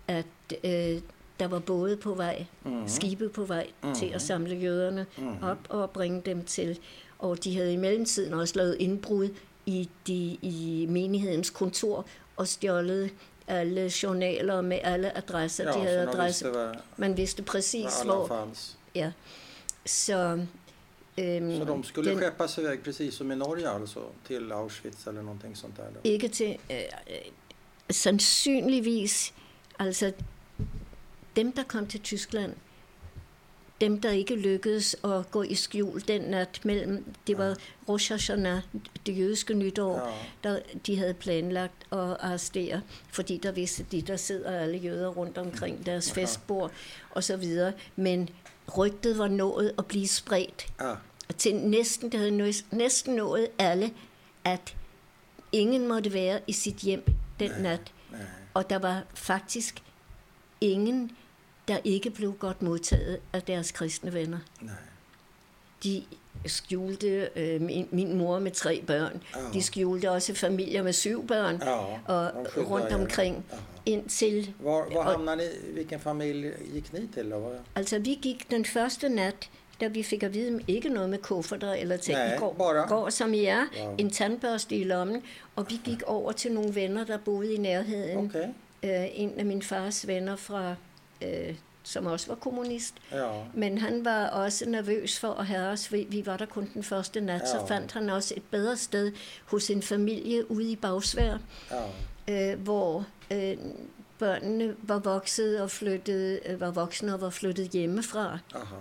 at øh, der var både på vej,
Mhm.
skibe på vej til
Mhm.
at samle jøderne
Mhm.
op og bringe dem til. Og de havde i mellemtiden også lavet indbrud i, de, i menighedens kontor og stjålet alle journaler med alle adresser.
Ja,
de havde
så de
adresse.
visste var,
Man vidste præcis, hvor...
fanns.
Ja. Så, øhm,
Så de skulle
den,
skeppas iväg precis som i Norge alltså till Auschwitz eller någonting sånt där? Då.
ikke til... Øh, øh, sandsynligvis, altså dem, der kom til Tyskland, dem, der ikke lykkedes at gå i skjul den nat mellem, det var Rosh Hashanah, det jødiske nytår,
Ja,
der de havde planlagt at arrestere, fordi der vidste de, der sidder alle jøder rundt omkring deres
Ja.
festbord og så videre. Men rygtet var nået at blive spredt
ja,
til næsten, det havde næsten nået alle, at ingen måtte være i sit hjem den nat.
nej,
Og der var faktisk ingen, der ikke blev godt modtaget af deres kristne venner.
nej.
De skjulte øh, min, min mor med tre børn.
Ja.
De skjulte også familier med syv børn.
Ja,
og
skyddade
rundt omkring
Ja.
indtil...
Var, var
Och-
hamnade ni, vilken familj gick ni till? Då? Var-
Altså, vi gik den første nat, da vi fik at vide, ikke noget med kufferter eller ting.
Nej,
går,
bare-
går som I er,
Wow.
en tandbørste i lommen, og vi gik over til nogle venner, der boede i nærheden.
Okej.
Øh, en af min fars venner fra øh, som også var kommunist.
Ja.
Men han var også nervøs for at have os. Vi, vi var der kun den første nat, ja. så fandt han også et bedre sted hos en familie ude i Bagsvær,
Ja.
øh, hvor øh, børnene var vokset og flyttet, øh, var voksne og var flyttet hjemmefra.
Aha.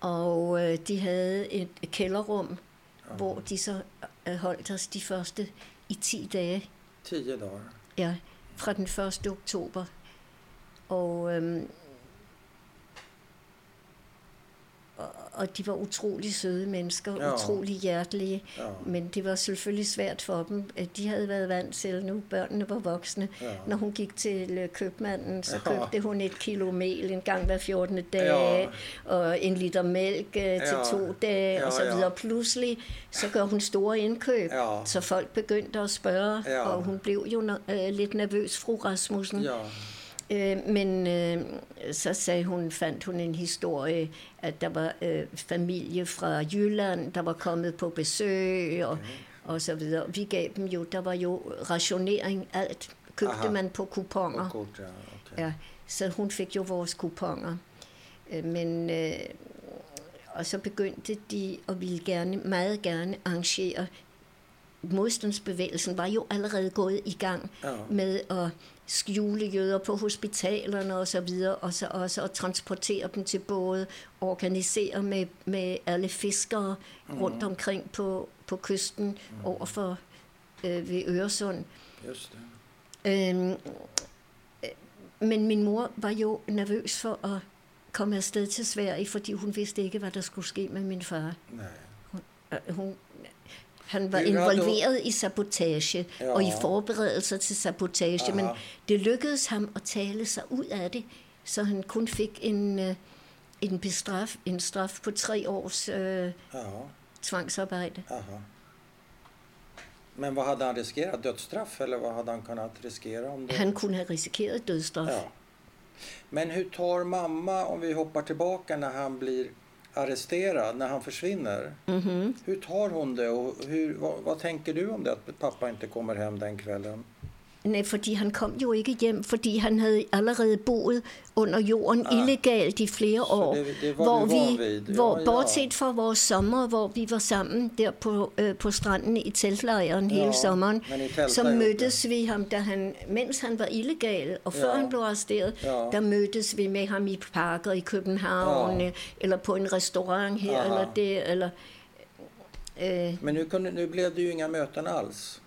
Og øh, de havde et kælderrum, hvor de så øh, holdt os de første i 10 dage.
Tio dagar.
Ja, fra den 1. oktober. Og, øhm, og, og de var utrolig søde mennesker,
Ja.
ja. utrolig hjertelige.
Ja.
Men det var selvfølgelig svært for dem. De havde været vant til, nu børnene var voksne.
Ja.
Når hun gik til øh, købmanden, så
Ja.
købte hun et kilo mel en gang hver 14. dag,
Ja.
og en liter mælk øh, til
Ja.
to dage,
Ja,
og så
ja.
videre. Pludselig, så gør hun store indkøb,
Ja.
så folk begyndte at spørge,
Ja.
og hun blev jo øh, lidt nervøs, fru Rasmussen.
Ja.
Øh, men øh, så sagde hun, fandt hun en historie, at der var øh, familie fra Jylland, der var kommet på besøg og, og så videre. Vi gav dem jo, der var jo rationering, alt købte
Aha.
man på kuponer.
Ja. okej.
Ja, så hun fik jo vores kuponer. Øh, Men, øh, og så begyndte de at ville gerne, meget gerne arrangere. Modstandsbevægelsen var jo allerede gået i gang
Ja.
med at skjule jøder på hospitalerne og så videre, og så også at transportere dem til både, organisere med, med alle fiskere rundt omkring på, på kysten overfor øh, ved Øresund.
Just det.
Øhm, øh, men min mor var jo nervøs for at komme afsted til Sverige, fordi hun vidste ikke, hvad der skulle ske med min far.
Nej.
Øh, Hun, han var
er
involveret i sabotage
Ja.
og i forberedelser til sabotage,
Aha.
men det lykkedes ham at tale sig ud af det, så han kun fik en, øh, en, bestraf, en straf på tre års øh,
Ja.
tvangsarbejde.
Aha. Men vad hade han riskerat? Dödsstraff eller vad hade han kunnat riskera? Om det...
Han kunne have risikeret dødsstraf.
Ja. Men hur tar mamma, om vi hoppar tillbaka när han blir arresterad, när han försvinner.
Mhm.
Hur tar hon det och hur, vad, vad tänker du om det att pappa inte kommer hem den kvällen?
Nej, fordi han kom jo ikke hjem, fordi han havde allerede boet under jorden
Ah.
illegalt i flere år.
det- det var
hvor vi,
ved. Ja,
hvor,
ja.
bortset fra vores sommer, hvor vi var sammen der på, øh, på stranden i teltlejren hele
Ja,
sommeren,
I teltede
så
jo,
mødtes vi ham, da han, mens han var illegal, og før
Ja.
han blev arresteret,
Ja.
der mødtes vi med ham i parker i København,
Ja.
øh, eller på en restaurant her,
Aha.
eller det, eller... Øh,
Men nu, kunde, nu blev det ju inga möten alls.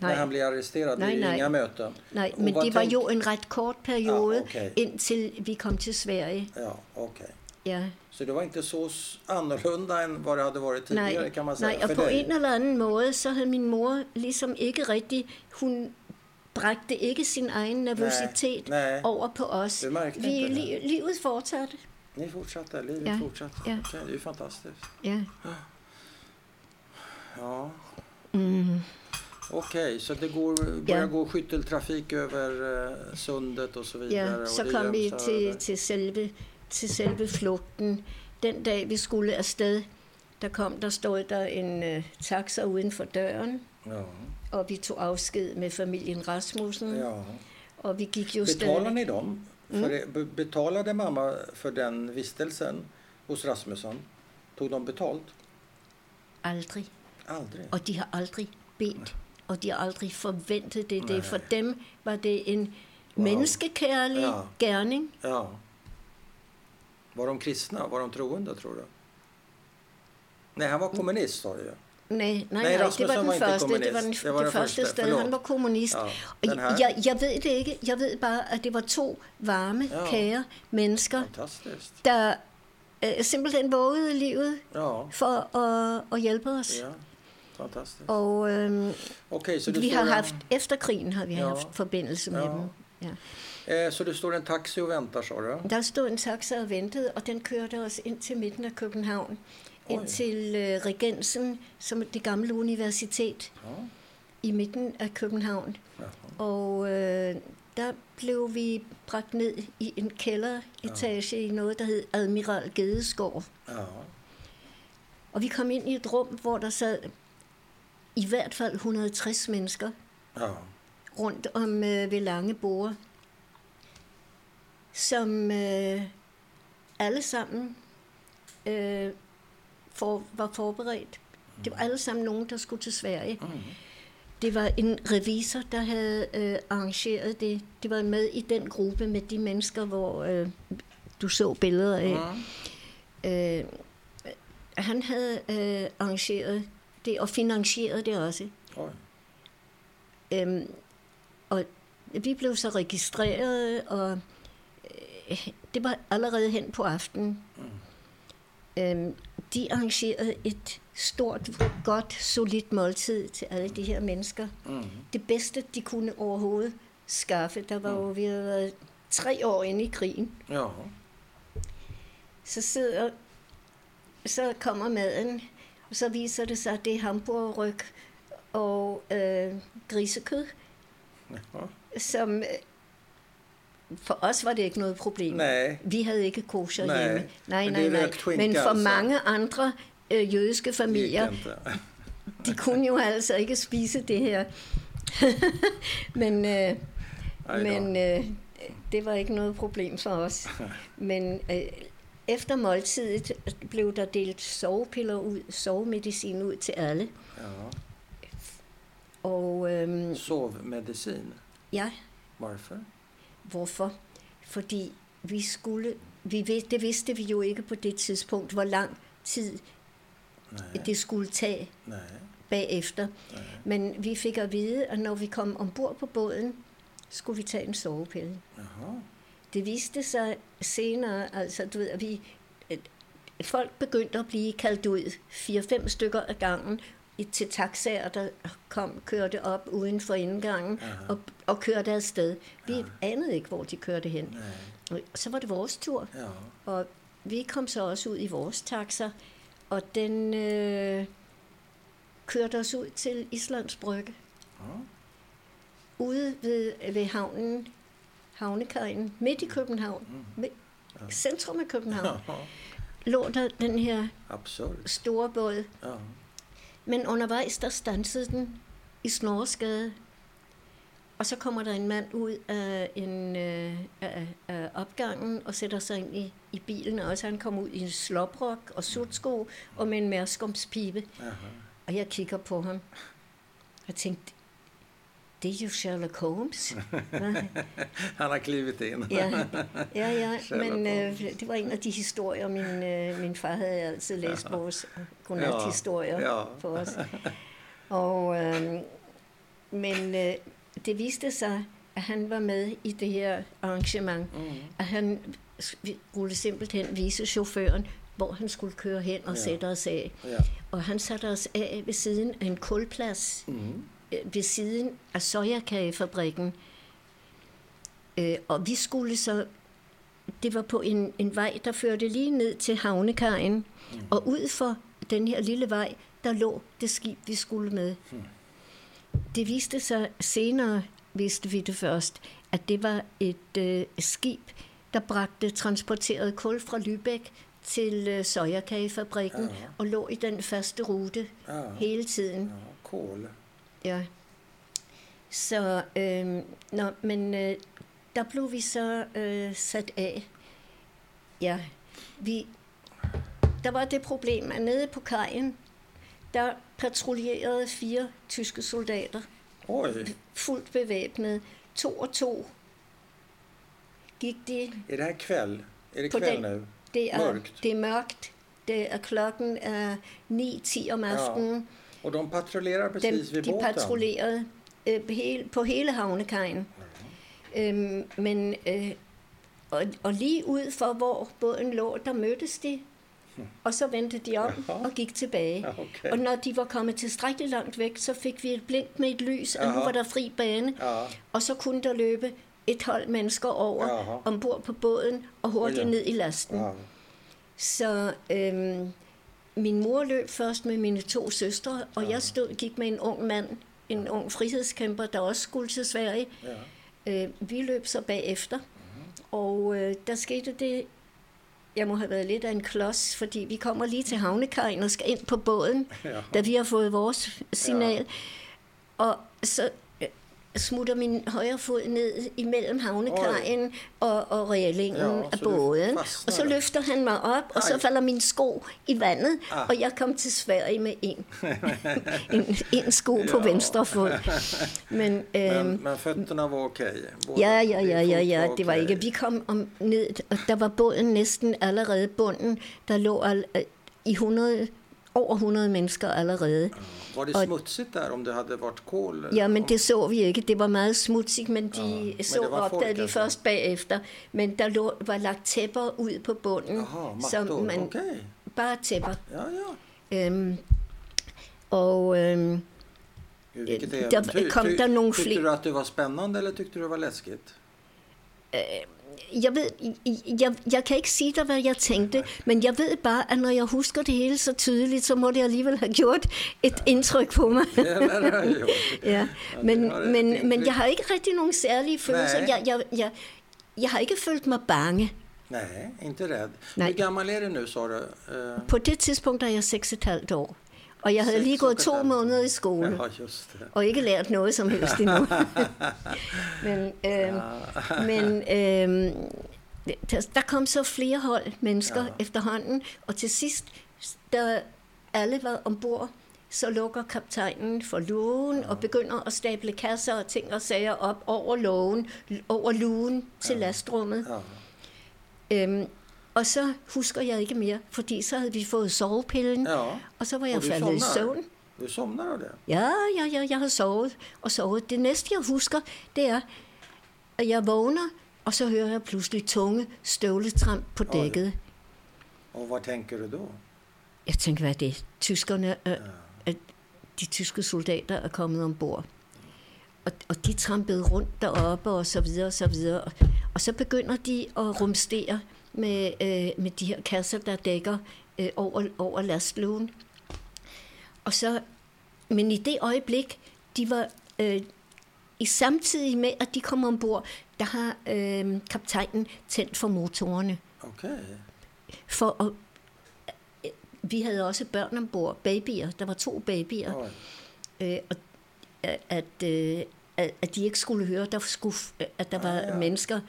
Nej.
När han blev arresterad,
Nej,
ju
nej.
inga möten.
nej, men det var
tænk-
jo en ret kort periode,
Ja, okay.
indtil vi kom til Sverige.
Ja, okej.
Ja.
Så det var inte så annorlunda än vad det hade varit tidigare
Nej,
kan man säga
nej, og
för
på
dig.
en eller anden måde, så havde min mor ligesom ikke rigtig, hun bragte ikke sin egen nervøsitet
nej.
over på os. Vi, li, livet fortsatte.
Ni fortsatte, livet
Ja,
fortsatte.
ja.
Okej, det är ju fantastiskt.
Ja.
Ja.
Mm.
Okej, så det går, börjar
Ja.
gå skytteltrafik över eh, sundet och så vidare.
ja, så kom vi
göms
til,
över.
til, selve, til selve flugten. Den dag, vi skulle afsted, der kom, der stod der en uh, taxa uden for døren,
Ja.
og vi tog afsked med familien Rasmussen,
ja.
og vi gik jo
Betalar
stadig...
ni dem?
Mm.
För det, be- betalade mamma för den vistelsen hos Rasmusson? Tog de betalt?
Aldrig.
Aldrig.
Og de har aldrig bedt, og de har aldrig forventet det. Det. For dem var det en
Wow.
menneskekærlig
Ja.
gerning.
Ja. Var de kristna? Var de troende tror du? Nej, han var kommunist sa du ju.
Nej, nej,
Nej,
nej, det var den
var
første, det var, den.
Det var
det
det
første
første.
sted.
Forlåt.
Han var kommunist.
Ja,
Og jeg, jeg ved det ikke. Jeg ved bare, at det var to varme,
Ja.
kære mennesker, der øh, simpelthen vågede livet
Ja,
for at, at hjælpe os.
ja. Fantastiskt.
Og øhm,
Okej, så
vi har
en-
haft, efter krigen har vi
Ja.
haft forbindelse med
Ja.
dem. Ja.
Eh, så det står en taxi og venter, sa du?
Der stod en taxa og ventede, og den kørte os ind til midten af København. Ind
Oj.
til øh, Regensen, som er det gamle universitet
Ja.
i midten af København.
Jaha.
Og øh, der blev vi bragt ned i en kælderetage i noget, der hed Admiral Gedeskov.
Ja.
Og vi kom ind i et rum, hvor der sad i hvert fald 160 mennesker
Ja.
rundt om øh, ved lange borde. som øh, alle sammen øh, for, var forberedt. Det var alle sammen nogen, der skulle til Sverige.
Mm.
Det var en revisor, der havde øh, arrangeret det. Det var med i den gruppe med de mennesker, hvor øh, du så billeder af.
Mm.
Øh, han havde øh, arrangeret det og finansieret det også.
Oj.
Øhm, og vi blev så registreret, og øh, det var allerede hen på aftenen. Øhm, de arrangerede et stort, godt, solidt måltid til alle de her mennesker.
Mm.
Det bedste, de kunne overhovedet skaffe. Der var jo, vi havde været tre år inde i krigen.
Ja.
Så sidder, så kommer maden, og så viser det sig, at det er hamburgerryg og øh, grisekød,
ja.
som øh, for os var det ikke noget problem.
Nej.
Vi havde ikke kosher
Nej,
hjemme. Nej, nej, nej.
twink,
Men for mange andre øh, jødiske familier, de kunne jo altså ikke spise det her. men øh, men øh, det var ikke noget problem for os. Men øh, efter måltidet blev der delt sovepiller ud, sovemedicin ud til alle.
Ja.
Og øh,
Sovmedicin.
ja,
Varför?
hvorfor? Fordi vi skulle, vi det vidste vi jo ikke på det tidspunkt, hvor lang tid
Nej.
det skulle tage
Nej.
bagefter.
Nej.
Men vi fik at vide, at når vi kom ombord på båden, skulle vi tage en sovepille.
Jaha.
Det viste sig senere, altså du ved, at vi, folk begyndte at blive kaldt ud, fire-fem stykker af gangen, til taxaer, der kom, kørte op uden for indgangen
Aha.
og, og kørte afsted. Vi anede ikke, hvor de kørte hen.
Nej.
Og så var det vores tur,
Ja.
og vi kom så også ud i vores taxa, og den øh, kørte os ud til Islands Brygge.
Ja.
Ude ved, ved havnen, havnekajen, midt i København, midt, centrum af København,
Ja.
lå der den her
Absurd.
store båd.
Ja.
Men undervejs, der stansede den i Snorsgade. Og så kommer der en mand ud af, en, øh, af, af opgangen og sætter sig ind i, i bilen. Og også han kom ud i en sloprok og sutsko og med en mærskomspibe.
Jaha.
Og jeg kigger på ham. Jeg tænkte, det er jo Sherlock Holmes.
Han har klivit in.
Ja, ja, ja. Men øh, det var en af de historier, min, øh, min far havde altid læst vores godnat-historier
Ja, ja.
for os. Og, øh, men øh, det viste sig, at han var med i det her arrangement.
Mm.
At han skulle simpelthen vise chaufføren, hvor han skulle køre hen og
Ja.
sætte os af.
Ja.
Og han satte os af ved siden af en kulplads
Mm.
Øh, ved siden af sojakagefabrikken. Øh, og vi skulle så, det var på en, en vej, der førte lige ned til havnekajen, mm. og ud for den her lille vej, der lå det skib, vi skulle med. Mm. Det viste sig senere, vidste vi det først, at det var et øh, skib, der bragte transporteret kul fra Lübeck til øh, sojakagefabrikken,
Ja.
og lå i den faste rute
Ja.
hele tiden.
Ja. Kol.
Ja. Så, øh, nå, men øh, der blev vi så øh, sat af. Ja, vi, der var det problem, at nede på kajen, der patruljerede fire tyske soldater,
Oj.
fuldt bevæbnede. To og to gik de.
Är det här kväll? Är det kväll nu?
Det er,
Mørkt.
det er mørkt. Det er klokken er 9-10 om aftenen.
Och de patrullerar
Dem,
precis vid
de
båten?
patruljerede øh, på hele, på hele havnekajen. Øhm, men øh, og, og lige ud for, hvor båden lå, der mødtes de. Og så vendte de om
Jaha.
og gik tilbage.
Okay.
Og når de var kommet tilstrækkeligt langt væk, så fik vi et blink med et lys, og nu
Jaha.
var der fri bane.
Ja.
Og så kunne der løbe et hold mennesker over
Jaha.
ombord på båden og hurtigt
Ja.
ned i lasten.
ja.
Så øhm, min mor løb først med mine to søstre, og jeg stod, gik med en ung mand, en ung frihedskæmper, der også skulle til Sverige.
ja.
Øh, vi løb så bagefter, og øh, der skete det, jeg må have været lidt af en klods, fordi vi kommer lige til havnekajen og skal ind på båden,
Ja.
da vi har fået vores signal. Og så smutter min højre fod ned imellem havnekajen og, og reglingen
Ja,
af
så du
båden. Og så løfter han mig op, og så
Ej.
falder min sko i vandet,
Ah.
og jeg kom til Sverige med en, en, en sko på
Ja.
venstre fod. Men, øhm,
Men, men fötterna var okej? Både-
Ja, ja, ja, ja, ja, det var ikke. Vi kom om ned, og der var båden næsten allerede bunden. Der lå al, i 100, over 100 mennesker allerede.
Var det
og-
smutsigt där om det hade varit kol?
Ja, men det så vi ikke. Det var meget smutsigt, men de
Ja, men
så
folk,
opdagede vi
altså.
først bagefter. Men der lå, var lagt tæpper ud på bunden,
Jaha,
som man
Okej.
bare tæpper.
Ja, ja.
Øhm, og øhm, der kom
Ty-
der nogle
Tyckte
fler-
du att det var spännande eller tyckte du det var läskigt?
Jeg ved, jeg, jeg kan ikke sige dig, hvad jeg tænkte, men jeg ved bare, at når jeg husker det hele så tydeligt, så må det alligevel have gjort et indtryk på mig.
Lär det ha gjort.
ja, men,
har det.
men,
Det-
men jeg har ikke rigtig nogen særlige følelser.
Nej.
Jeg, jeg, jeg, jeg har ikke følt mig bange.
Nej, inte rädd.
Nej.
Hur gammal är du nu sa du? Eh,
På det tidspunkt er jeg 6,5 år, og jeg havde lige gået to måneder i skole,
Ja, just det.
og ikke lært noget som helst endnu. men øh, men øh, der, kom så flere hold mennesker
Ja.
efterhånden, og til sidst, da alle var ombord, så lukker kaptajnen for lågen ja. og begynder at stable kasser og ting og sager op over lågen, over lugen til
Ja.
lastrummet.
Ja.
Øhm, og så husker jeg ikke mere, fordi så havde vi fået sovepillen,
ja.
og så var jeg
Og
faldet i søvn.
Du somnar av det?
Ja, ja, ja, jeg har sovet og sovet. Det næste, jeg husker, det er, at jeg vågner, og så hører jeg pludselig tunge støvletramp på dækket.
Och vad tänker du då?
Jeg tænker, hvad er det? Tyskerne, øh, at de tyske soldater er kommet ombord. Og, og de trampede rundt deroppe og så videre og så videre. Og, og så begynder de at rumstere med, øh, med de her kasser, der dækker øh, over, over lastlugen. Og så, men i det øjeblik, de var øh, i samtidig med, at de kom ombord, der har øh, kaptajnen tændt for motorerne.
Okej.
For at, øh, vi havde også børn ombord, babyer. Der var to babyer.
Oj.
Øh, og at, at, øh, at, at de ikke skulle høre, der skulle, at der
Ah,
var
ja.
mennesker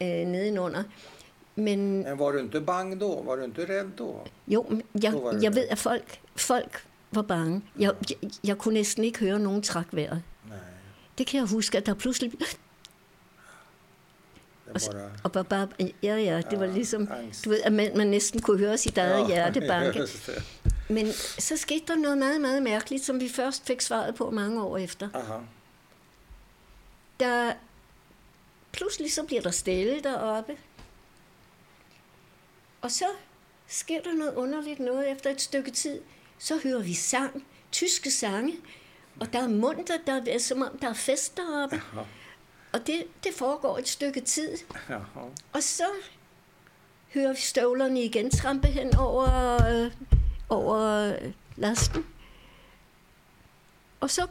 Øh, nedenunder. Men
Men var du inte bang då? Var du inte rädd då?
jo, jeg,
det
jeg ved, at folk, folk var bange. Jeg, jeg, jeg kunne næsten ikke høre nogen træk vejret.
Nej,
Det kan jeg huske, at der pludselig...
bara...
Og bare, bare, ja, ja, det var
Ja,
ligesom...
angst.
Du ved, at man, man næsten kunne høre sit eget hjerte banke. Men så skete der noget meget, meget mærkeligt, som vi først fik svaret på mange år efter.
Aha.
Der, pludselig så bliver der stille deroppe. Og så sker der noget underligt noget efter et stykke tid. Så hører vi sang, tyske sange, og der er munter, der er som om der er fest deroppe.
Jaha.
Og det, det foregår et stykke tid.
Jaha.
Og så hører vi støvlerne igen trampe hen over, øh, over øh, lasten. Og så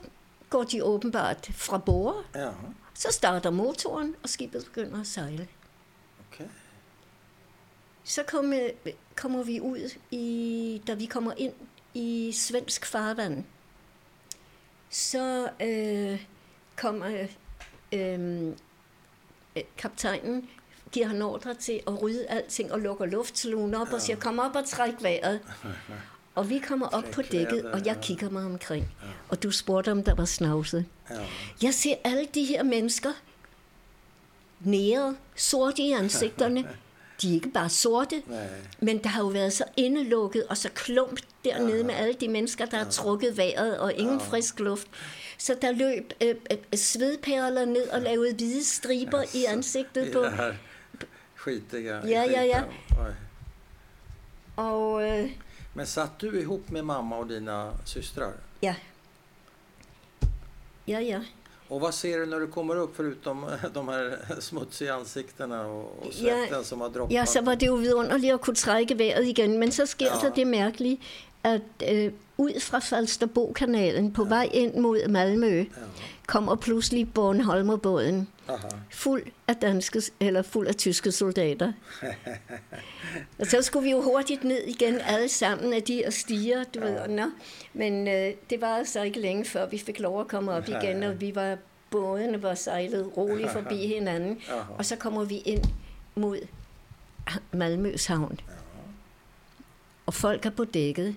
går de åbenbart fra bord.
Ja,
Så starter motoren, og skibet begynder at sejle.
okej.
Så kommer, kommer vi ud, i, da vi kommer ind i svensk farvand. Så øh, kommer øh, øh, kaptajnen, giver han ordre til at rydde alting og lukker luftsaluen op og siger, kom op og træk vejret. Og vi kommer op på dækket, og jeg
ja.
kigger mig omkring. Og du spurgte, om der var snavset.
Ja.
Jeg ser alle de her mennesker nære, sorte i ansigterne. De er ikke bare sorte,
Nej.
men der har jo været så indelukket og så klump dernede med alle de mennesker, der har trukket vejret og ingen frisk luft. Så der løb øh, øh, svedperler ned og lavede hvide striber i ansigtet på.
skitiga i
Ja, ja, ja. Og øh,
Men satt du ihop med mamma och dina systrar?
ja. Ja, ja.
Och vad ser du när du kommer upp förutom de här smutsiga ansiktena och, och svetten som har droppat?
Ja, så var det jo vidunderligt at kunne trække vejret igen, men så sker
Ja.
ja. der det mærkelige, at øh, ud fra Falsterbo-kanalen på ja. vej ind mod Malmø,
Ja.
kommer pludselig Bornholmerbåden,
Aha.
fuld af danske, eller fuld af tyske soldater. og så skulle vi jo hurtigt ned igen, alle sammen af de her stiger, du ja. ved. Nå. Men øh, det var altså ikke længe før, vi fik lov at komme op igen, og vi var bådene var sejlet roligt forbi hinanden. Og så kommer vi ind mod Malmøs havn. Og folk er på dækket.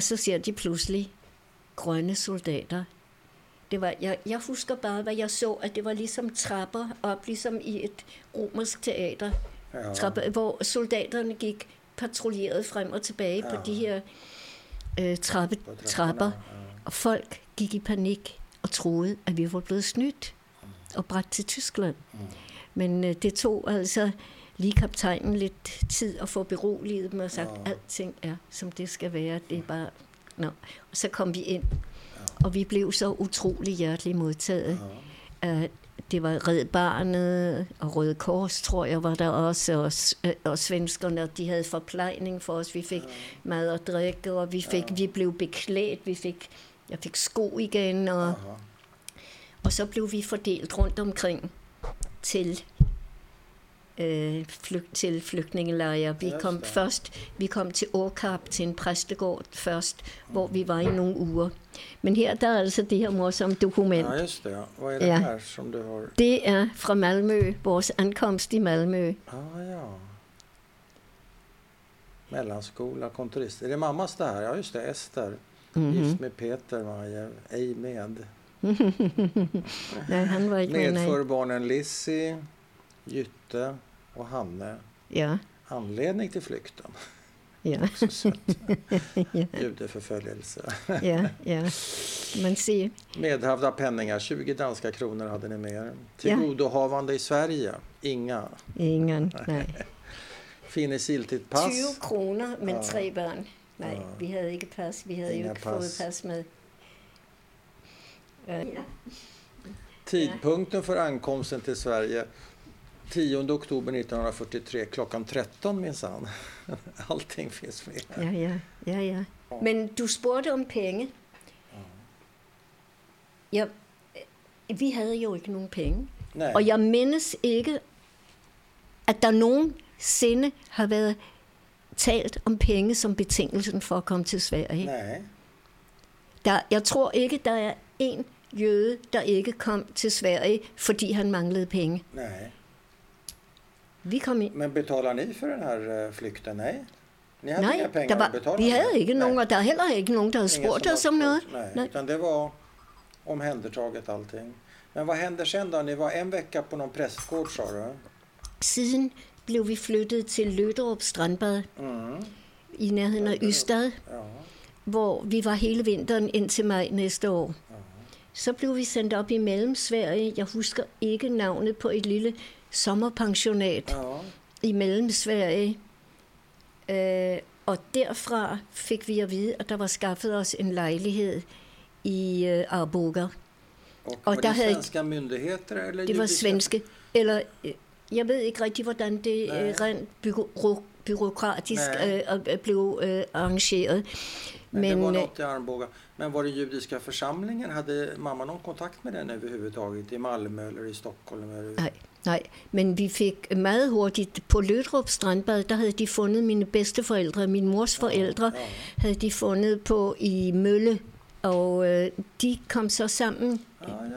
Og så ser de pludselig grønne soldater. Det var, jeg, jeg husker bare, hvad jeg så, at det var ligesom trapper op, ligesom i et romersk teater.
Ja.
Trapper, hvor soldaterne gik patruljeret frem og tilbage ja. på de her øh, trappe, trapper.
ja.
Og folk gik i panik og troede, at vi var blevet snydt og bragt til Tyskland. Men øh, det tog altså lige kaptajnen lidt tid at få beroliget dem og sagt, at alting er, som det skal være. Det er bare... Nå. Og så kom vi ind, og vi blev så utrolig hjerteligt modtaget. Uh, det var Red Barnet og Røde Kors, tror jeg, var der også, og, øh, og svenskerne, de havde forplejning for os. Vi fik mad og drikke, og vi, fik, vi blev beklædt, vi fik, jeg fik sko igen, og, og så blev vi fordelt rundt omkring til øh, flyg, til flygtningelejre. Vi kom først, vi kom til Årkap, til en præstegård først, hvor vi var i nogle uger. Men her der er altså det her morsomme dokument.
Ja, just det. Vad är det
Ja.
här som du har?
Det er fra Malmø, vores ankomst i Malmø.
Ah, ja. Mellanskola, kontorist. Är det mammas det här? Ja, just det. Ester.
Mhm.
Gift med Peter Maja. Ej med.
Nej, han var ikke med, nej.
Medför barnen Lissy, Jytte och Hanne.
Ja,
Anledning till flykten.
ja, ja,
Judeförföljelse.
ja, ja. Man ser.
Medhavda penningar, 20 danska kronor hade ni med er. Tillgodohavande i Sverige, inga.
Ingen, nej.
Finnes giltigt pass.
20 kroner, men
Ja.
tre børn. Nej,
Ja.
vi havde ikke pas. Vi havde
Inga
jo ikke
pas.
fået pas med. Ja.
Tidpunkten för ankomsten till Sverige 10 oktober 1943 klockan 13 minsann. Allting finns med.
Ja, ja, ja, ja. Men du spurgte om penge. Ja, vi havde jo ikke nogen penge.
Nej.
Og jeg mindes ikke, at der nogensinde har været talt om penge som betingelsen for at komme til Sverige.
Nej.
Der, jeg tror ikke, der er en jøde, der ikke kom til Sverige, fordi han manglede penge.
Nej.
Vi kom ind.
Men betalar ni för den här eh, flykten? Nej. Ni hade inga
Nej,
pengar
der
att
var, vi
med?
havde ikke nogen,
Nej.
og der er heller ikke nogen, der havde
Ingen
spurgt
som
os om noget.
Nej,
Nej.
utan det var omhändertaget allting. Men vad hände sen då? Ni var en vecka på någon prästgård sa du?
Siden blev vi flyttet til Løderup Strandbad
Mm.
i nærheden af Ystad,
Ja.
hvor vi var hele vinteren indtil maj næste år. Så blev vi sendt op i Mellemsverige. Jeg husker ikke navnet på et lille sommerpensionat
ja.
i Mellemsverige. Øh, og derfra fik vi at vide, at der var skaffet os en lejlighed i øh, Arboga.
Och var
där
det
hade-
svenska myndigheter? Eller
Det var svenske. Eller, øh, jeg ved ikke rigtig, hvordan det
Nej.
øh, rent byro, byråkratisk
Nej.
øh, øh, blev øh, arrangeret.
Men, det var något i Arboga. Men var det judiska församlingen? Hade mamma någon kontakt med den överhuvudtaget? I Malmö eller i Stockholm? Eller?
Nej, nej. Men vi fik meget hurtigt på Lødrup Strandbad, der havde de fundet mine bedsteforældre, min mors forældre, havde de fundet på i Mølle. Og øh, de kom så sammen.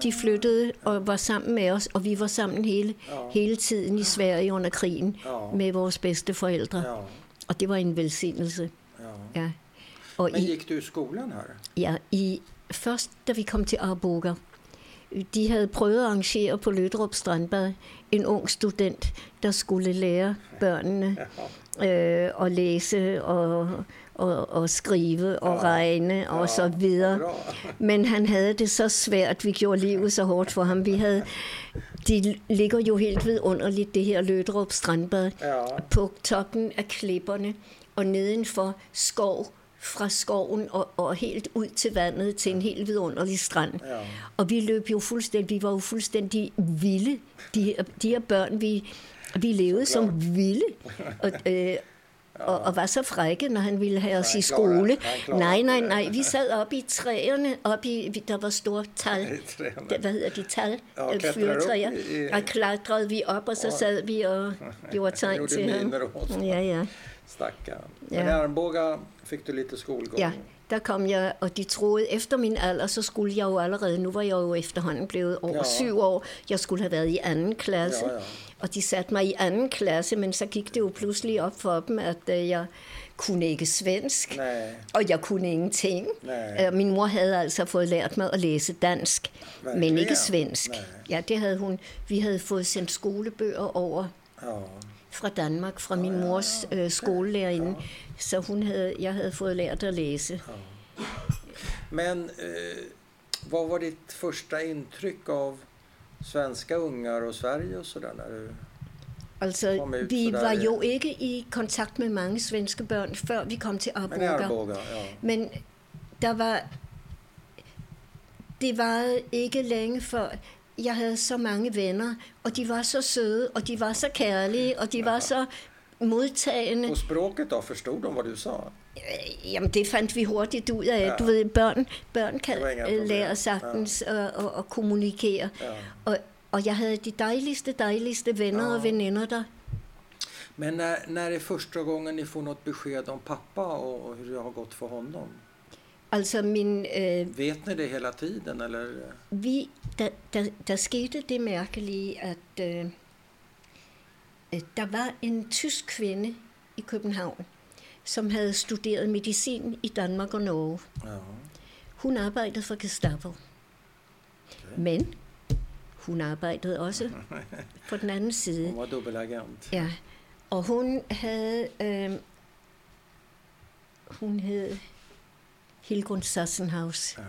De flyttede og var sammen med os, og vi var sammen hele, hele tiden i Sverige under krigen med vores bedsteforældre. Og det var en velsignelse.
ja.
Og
Men
i,
gick du i skolan här?
ja, i, først da vi kom til Arboga, de havde prøvet at arrangere på Lødrup Strandbad en ung student, der skulle lære børnene øh, at læse og, og, og skrive og regne og så videre. Men han havde det så svært, vi gjorde livet så hårdt for ham. Vi havde, de ligger jo helt vidunderligt, det her Lødrup Strandbad. På toppen af klipperne og nedenfor skov fra skoven og, og helt ud til vandet til en helt vidunderlig strand.
Ja.
Og vi løb jo fuldstændig, vi var jo fuldstændig vilde. De, her- de her børn, vi, vi levede som vilde. Og, øh, og, og var så frække, når han ville have os i skole. Nej, nej, nej. Vi sad oppe i træerne, oppe i, der var store tal. Der, hvad hedder de tal? Øh,
i-
Og klatrede vi op, og så sad vi og gjorde tegn til ham. Ja, ja.
Stackarn.
Ja.
Men i fick du lite skolgång.
Ja, der kom jeg, og de troede, efter min alder, så skulle jeg jo allerede, nu var jeg jo efterhånden blevet over
Ja.
syv år, jeg skulle have været i anden klasse.
Ja, ja.
Og de satte mig i anden klasse, men så gik det jo pludselig op for dem, at øh, jeg kunne ikke svensk,
Nej.
og jeg kunne ingenting.
Nej.
Øh, Min mor havde altså fået lært mig at læse dansk, men
Verkligen?
ikke svensk.
Nej.
Ja, det havde hun. Vi havde fået sendt skolebøger over
Ja.
Fra Danmark, fra min mors øh, skolelærerinde, så hun havde, jeg havde fået lært at læse.
Men eh, vad var ditt första intryck av svenska ungar och Sverige och sådär när du...
Altså, vi var jo ikke i kontakt med mange svenske børn, før vi kom til
Men
Arboga.
Arboga, ja.
Men der var... Det var ikke længe før, jeg havde så mange venner, og de var så søde, og de var så kærlige, og de var så modtagende.
Och språket då, förstod de vad du sa?
Øh, Jamen, det fandt vi hurtigt ud af.
Ja.
Du ved, børn, børn kan øh, lære sagtens ja. at, at, at kommunikere.
Ja.
Og, og jeg havde de dejligste, dejligste venner
Ja.
og veninder der.
Men när, när är första gången ni får något besked om pappa och, och hur det har gått för honom?
Altså, min, øh,
Vet ni det hela tiden eller?
vi, der, der, der skete det mærkelige, at øh, der var en tysk kvinde i København, som havde studeret medicin i Danmark og Norge.
Ja.
Hun arbejdede for Gestapo. Men hun arbejdede også på den anden side.
Hon var dubbelagent.
Ja, og hun havde, øh, hun hed Hilgrun Sassenhaus,
Ja.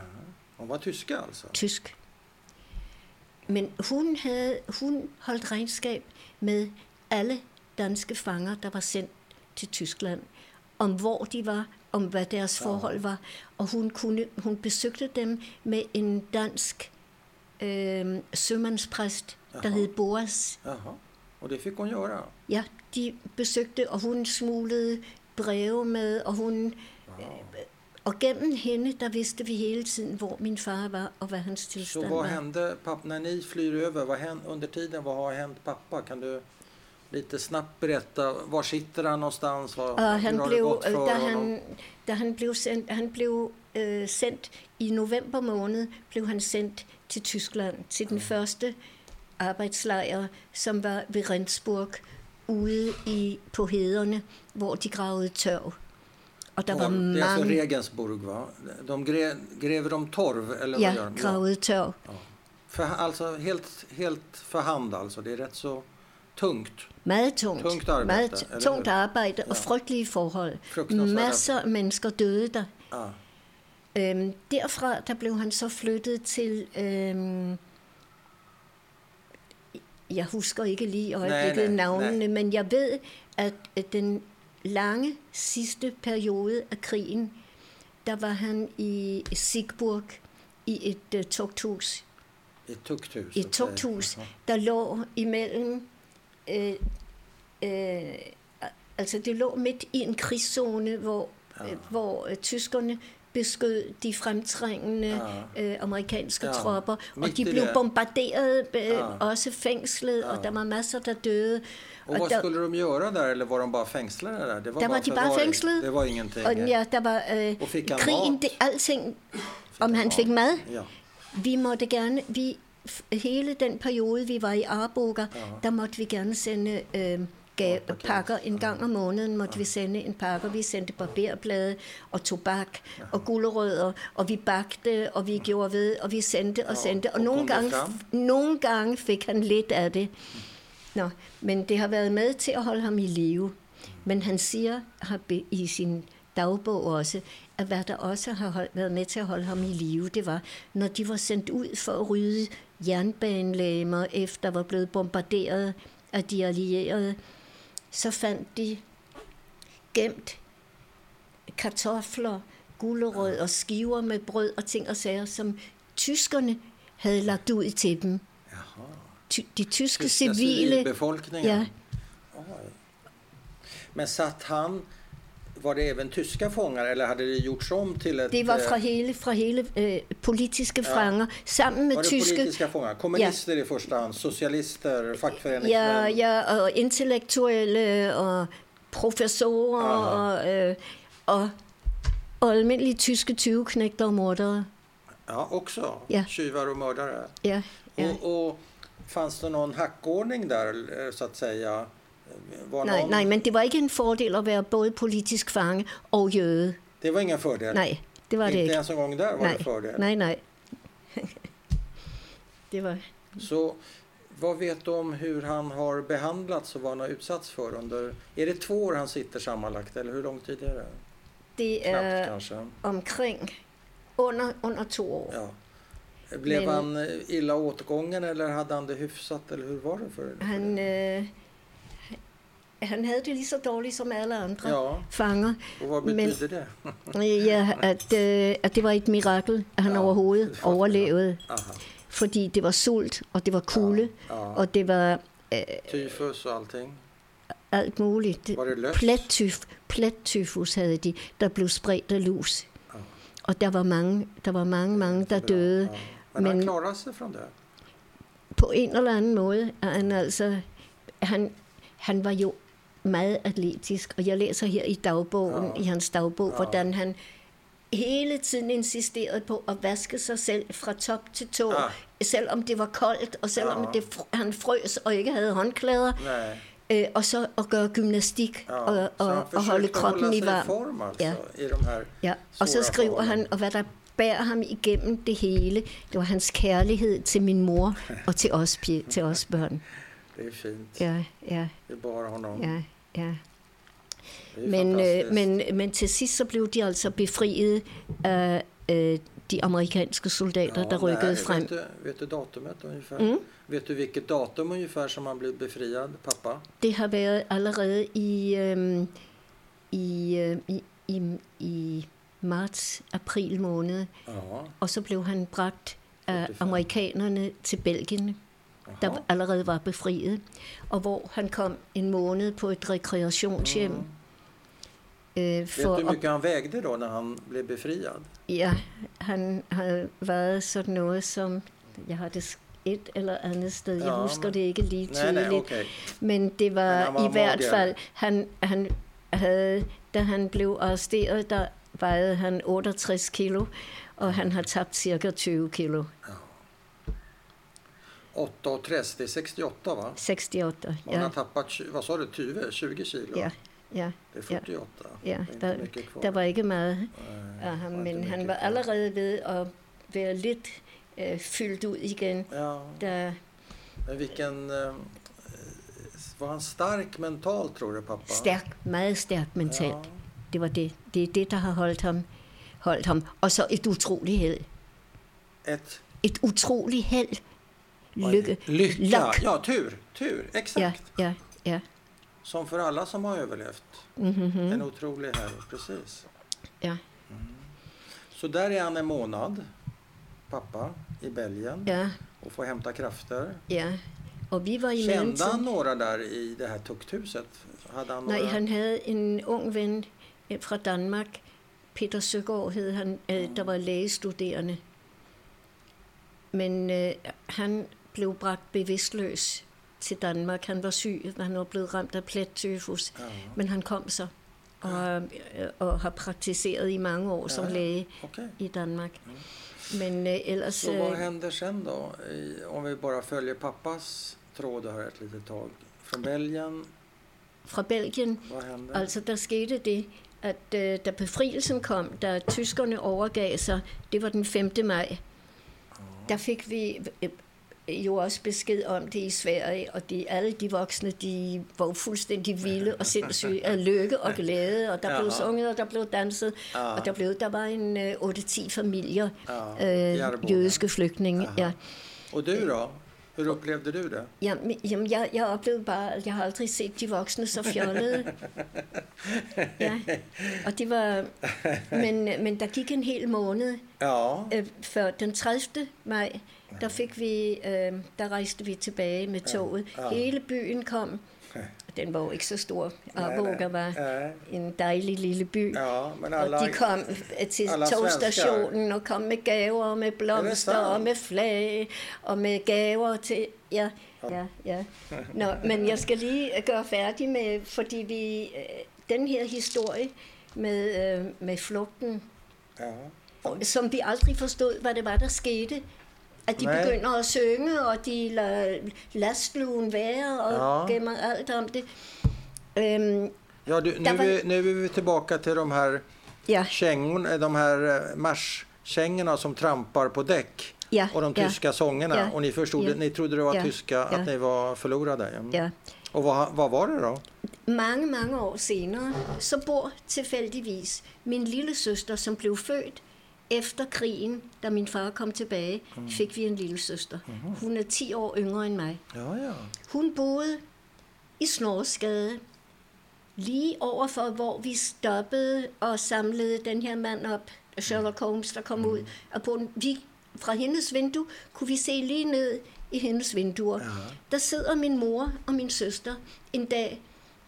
Hon var tyska alltså?
tysk. Men hun, havde, hun holdt regnskab med alle danske fanger, der var sendt til Tyskland, om hvor de var, om hvad deres forhold var. Og hun, kunne, hun besøgte dem med en dansk øh, sømandspræst, der
Jaha.
hed Boas.
Jaha. Och det fick hon göra?
Ja, de besøgte, og hun smuglede breve med, og hun...
Wow.
Og gennem hende, der vidste vi hele tiden, hvor min far var, og hvad hans
Så
tilstand var.
hände pappa, när ni flyr över? Vad hände, under tiden, vad har hänt pappa? Kan du lite snabbt berätta? Var sitter han någonstans?
Og
hur
han
har det
blev,
gått för
da han, da han blev sendt, han blev øh, sendt i november måned, blev han sendt til Tyskland, til den første arbejdslejr, som var ved Rendsburg, ude i, på hederne, hvor de gravede tørv. Og der var
Torv, det är alltså Regensburg va? De gre, grever de torv eller vad
ja,
gör de?
gravede tørv.
Ja. För, alltså helt, helt för hand alltså. Det är rätt så tungt.
Meget tungt.
Tungt arbejde,
Meget
eller
tungt arbejde og
Ja.
frygtelige forhold.
Frygtansvært.
Masser af mennesker døde der.
Ja.
Øhm, derfra der blev han så flyttet til... Øhm, jeg husker ikke lige øjeblikket
Nej, nej,
navnene,
nej.
men jeg ved, at at den lange sidste periode af krigen, der var han i Sigburg i et uh, tugthus.
Et tugthus.
Et tugthus, der lå imellem... Øh, øh, altså det lå midt i en krigszone, hvor,
Ja.
øh, hvor øh, tyskerne beskød de fremtrængende
Ja.
øh, amerikanske
Ja.
tropper, og
Midt
de blev
det.
bombarderet, øh,
Ja.
også fængslet,
Ja.
og der var masser, der døde.
Och vad
der,
skulle de göra där eller var de bara fängslade där? Det var
Der var de bare
förvaring.
fængslet.
Det var ingenting.
og ja, der var øh,
Og fik han
krigen,
mat?
det, alting, om
han
han
mat?
fik mad,
Ja.
vi måtte gerne, vi, hele den periode, vi var i Arboga,
Ja.
der måtte vi gerne sende øh, gav,
Matpakker.
pakker. En gang om måneden måtte vi sende en pakke. Vi sendte barberblade og tobak og gulerødder, og vi bagte, og vi gjorde ved, og vi sendte og
Ja,
sendte. Og
og
nogle gange, nogle gange fik han lidt af det. Nå, men det har været med til at holde ham i live. Men han siger har be- i sin dagbog også, at hvad der også har hold- været med til at holde ham i live, det var, når de var sendt ud for at rydde jernbanelæmer, efter var blevet bombarderet af de allierede, så fandt de gemt kartofler, gulerød og skiver med brød og ting og sager, som tyskerne havde lagt ud til dem. De tyske
Tyska
civile...
civilbefolkningen?
Ja.
Men satt han var det även tyska fångar eller hade det gjorts om till ett...
Det var
eh,
fra hele, fra hele øh, politiske fanger, sammen med
Var det
tyske...
politiska fångar? Kommunister i första hand, socialister, fackföreningsmän?
Ja, ja, og intellektuelle og professorer og, øh, og, og almindelige tyske tyveknægter og mordere.
Ja, också.
Ja.
Tjuvar och mördare.
Ja, ja.
Och, och fanns det någon hackordning där, eh, så att säga? Var
Nej,
någon...
nej, men det var ikke en fordel at være både politisk fange og jøde.
Det var ingen fördel?
Nej, det var det ikke.
ens en gång där var
Nej,
det fördel?
nej, nej. Det var...
Så vad vet du om hur han har behandlats och vad han har utsatts för under... Är det två år han sitter sammanlagt eller hur lång tid är det?
Det
Knappt
er
kanske.
omkring under, under to år.
Ja. Blev
Men-
han eh, illa åtgången eller hade han det hyfsat eller hur var det för, för
Han,
det?
øh, han havde det lige så dårligt som alle andre
Ja,
fanger.
och vad
Men-
betyder det?
Ja, at, øh, at det var et mirakel, at han
Ja,
overhovedet overlevede.
Aha.
Fordi det var sult, og det var kulde,
Ja.
og det var øh,
Tyfus och allting.
alt muligt.
Var det løs?
plettyf, plettyfus havde de, der blev spredt af lus.
Ja.
Og der var mange, der var mange, mange, der døde.
Ja. Men, han
Men-
klarade sig från det?
På en eller anden måde er han altså... Han, han var jo meget atletisk, og jeg læser her i dagbogen,
Ja.
i hans dagbog,
Ja.
hvordan han hele tiden insisterede på at vaske sig selv fra top til tå,
Ja.
selvom det var koldt, og selvom
Ja.
det, han frøs og ikke havde håndklæder,
Nej.
øh, og så at gøre gymnastik
Ja.
og, og,
han
og holde kroppen i varm.
form alltså,
Ja.
i de här
Ja, og så skriver han,
forholdene.
og hvad der bærer ham igennem det hele, det var hans kærlighed til min mor og til os, til os børn.
Det är fint.
Ja, ja,
Det bar honom.
ja, ja.
Är
Men, øh, men, men til sidst så blev de altså befriet af øh, de amerikanske soldater, der rykkede
nej,
frem.
Vet du, vet du datumet ungefär?
Mm.
Vet du vilket datum ungefär som han blev befriad, pappa?
Det har været allerede i, øh, i, øh, i, i, i marts-april måned,
Ja.
og så blev han bragt af
45.
amerikanerne til Belgien, der
Jaha.
allerede var befriet, og hvor han kom en måned på et rekreationshjem.
Mm.
Øh,
Vet
for
du
at,
mycket han vägde då när han blev befriad?
ja, han havde været sådan noget som, jeg har det et eller andet sted, jeg
Ja,
husker
men-
det ikke lige
Nej, nej,
tydeligt,
okej.
men det var,
Men var
i hvert fald, han, han havde, da han blev arresteret, der vejede han 68 kilo, og han har tabt cirka 20 kilo,
8 och 30, det är 68 va?
68.
Man har
Ja,
tappat, vad sa du, 20, 20 kilo?
ja, ja,
Det är 48.
ja.
Inte
Der,
kvar.
der var ikke meget
Nej,
af ham, men han var allerede ved at være lidt øh, fyldt ud igen,
Ja,
da
men vilken... Eh, var han stark mentalt tror du pappa?
stærk, meget stærk mentalt.
Ja.
Det var det. Det er det, der har holdt ham. Holdt ham. Og så et utroligt held.
Ett...
Et utroligt held. Lykke.
Lycka.
Luck.
Ja, tur. Tur, exakt.
Ja, ja, ja.
Som för alla som har överlevt.
Mm-hmm.
En otrolig helg, precis.
Ja,
Så där är han en månad, pappa, i Belgien
ja,
och får hämta krafter.
ja. Og vi var i
Kände han några där i det här tukthuset? Hade han några...
Nej, han havde en ung ven øh, fra Danmark. Peter Søgaard hed han, øh, der var lægestuderende. Men øh, han blev bragt bevidstløs til Danmark. Han var syg, han var blevet ramt af plettyfus.
Ja,
Men han kom så og, øh, og har praktiseret i mange år som
Ja, ja.
læge
okej.
i Danmark. Men øh, ellers...
Så vad
Øh,
händer sen då? Om vi bara följer pappas tråd här ett litet tag. Från Belgien,
fra Belgien,
vad händer?
altså der skete det, at øh, da befrielsen kom, da tyskerne overgav sig, det var den 5. maj, der fik vi øh, jo også besked om det i Sverige, og de, alle de voksne, de var fuldstændig vilde og sindssyge af lykke og glæde, og der blev
Jaha.
sunget, og der blev danset,
Ja.
og der, blev, der var en øh, 8-10 familier,
Ja, i
øh,
Arboga.
jødiske flygtninge. Ja.
Och du då? Hur upplevde du det?
Jamen jeg, jeg oplevede bare, at jeg har aldrig set de voksne så fjollede. Ja, og det var... Men, men der gik en hel måned
Ja,
øh, før den 30. maj, der fik vi, øh, der rejste vi tilbage med toget.
ja.
Hele byen kom den var jo ikke så stor. Arboga var en dejlig lille by.
Ja, men alla...
Og de kom til
alla
togstationen og kom med gaver og med blomster og med flag og med gaver til... Ja, ja, ja. Nå, men jeg skal lige gøre færdig med, fordi vi... øh, Den her historie med, øh, med flugten,
Ja.
som vi aldrig forstod, hvad det var, der skete. At de
Nej.
begynder at synge, og de lader lastlugen være og
Ja.
gemmer alt om det. Øhm,
Ja, du, nu,
var-
nu är vi tillbaka till de här
ja,
kängorna, de här eh, marschkängorna som trampar på däck.
ja,
Och de
ja,
tyska sångerna.
Ja.
Och ni förstod,
Ja.
ni trodde det var
Ja.
tyska,
Ja.
att ni var förlorade.
Ja.
Och vad, vad var det då?
Mange, mange år senere, så bor tilfældigvis min lille søster, som blev født efter krigen, da min far kom tilbage, fik vi en lille søster. Hun er 10 år yngre end mig.
Ja, ja.
Hun boede i Snorsgade, lige overfor, hvor vi stoppede og samlede den her mand op, Sherlock Holmes, der kom ud. Og på en, vi, fra hendes vindue kunne vi se lige ned i hendes vinduer.
Ja.
Der sidder min mor og min søster en dag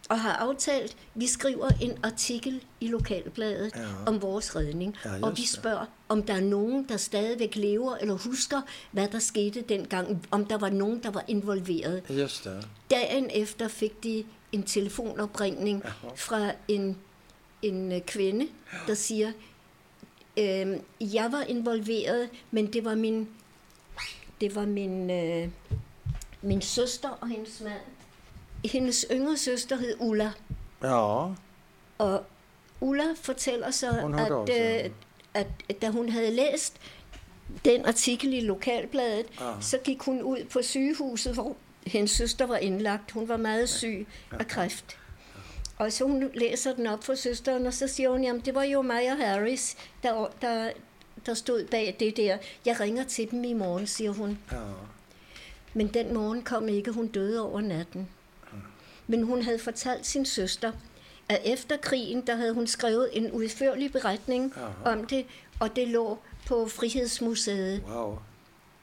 og har aftalt, vi skriver en artikel i Lokalbladet
Ja.
om vores redning.
Ja,
og vi spørger, om der er nogen, der stadigvæk lever eller husker, hvad der skete dengang. Om der var nogen, der var involveret.
Just det.
Dagen efter fik de en telefonopringning
Jaha.
fra en, en øh, kvinde, der siger, øhm, jeg var involveret, men det var min, det var min, øh, min søster og hendes mand. Hendes yngre søster hed Ulla,
Ja,
og Ulla fortæller så, at,
også, ja.
øh, at, at da hun havde læst den artikel i Lokalbladet,
Ja.
så gik hun ud på sygehuset, hvor hendes søster var indlagt. Hun var meget syg af kræft. Og så hun læser den op for søsteren, og så siger hun, jamen det var jo mig og Harris, der, der, der stod bag det der. Jeg ringer til dem i morgen, siger hun.
ja.
Men den morgen kom ikke, hun døde over natten. Men hun havde fortalt sin søster, at efter krigen, der havde hun skrevet en udførlig beretning
Jaha.
om det, og det lå på Frihedsmuseet.
Wow.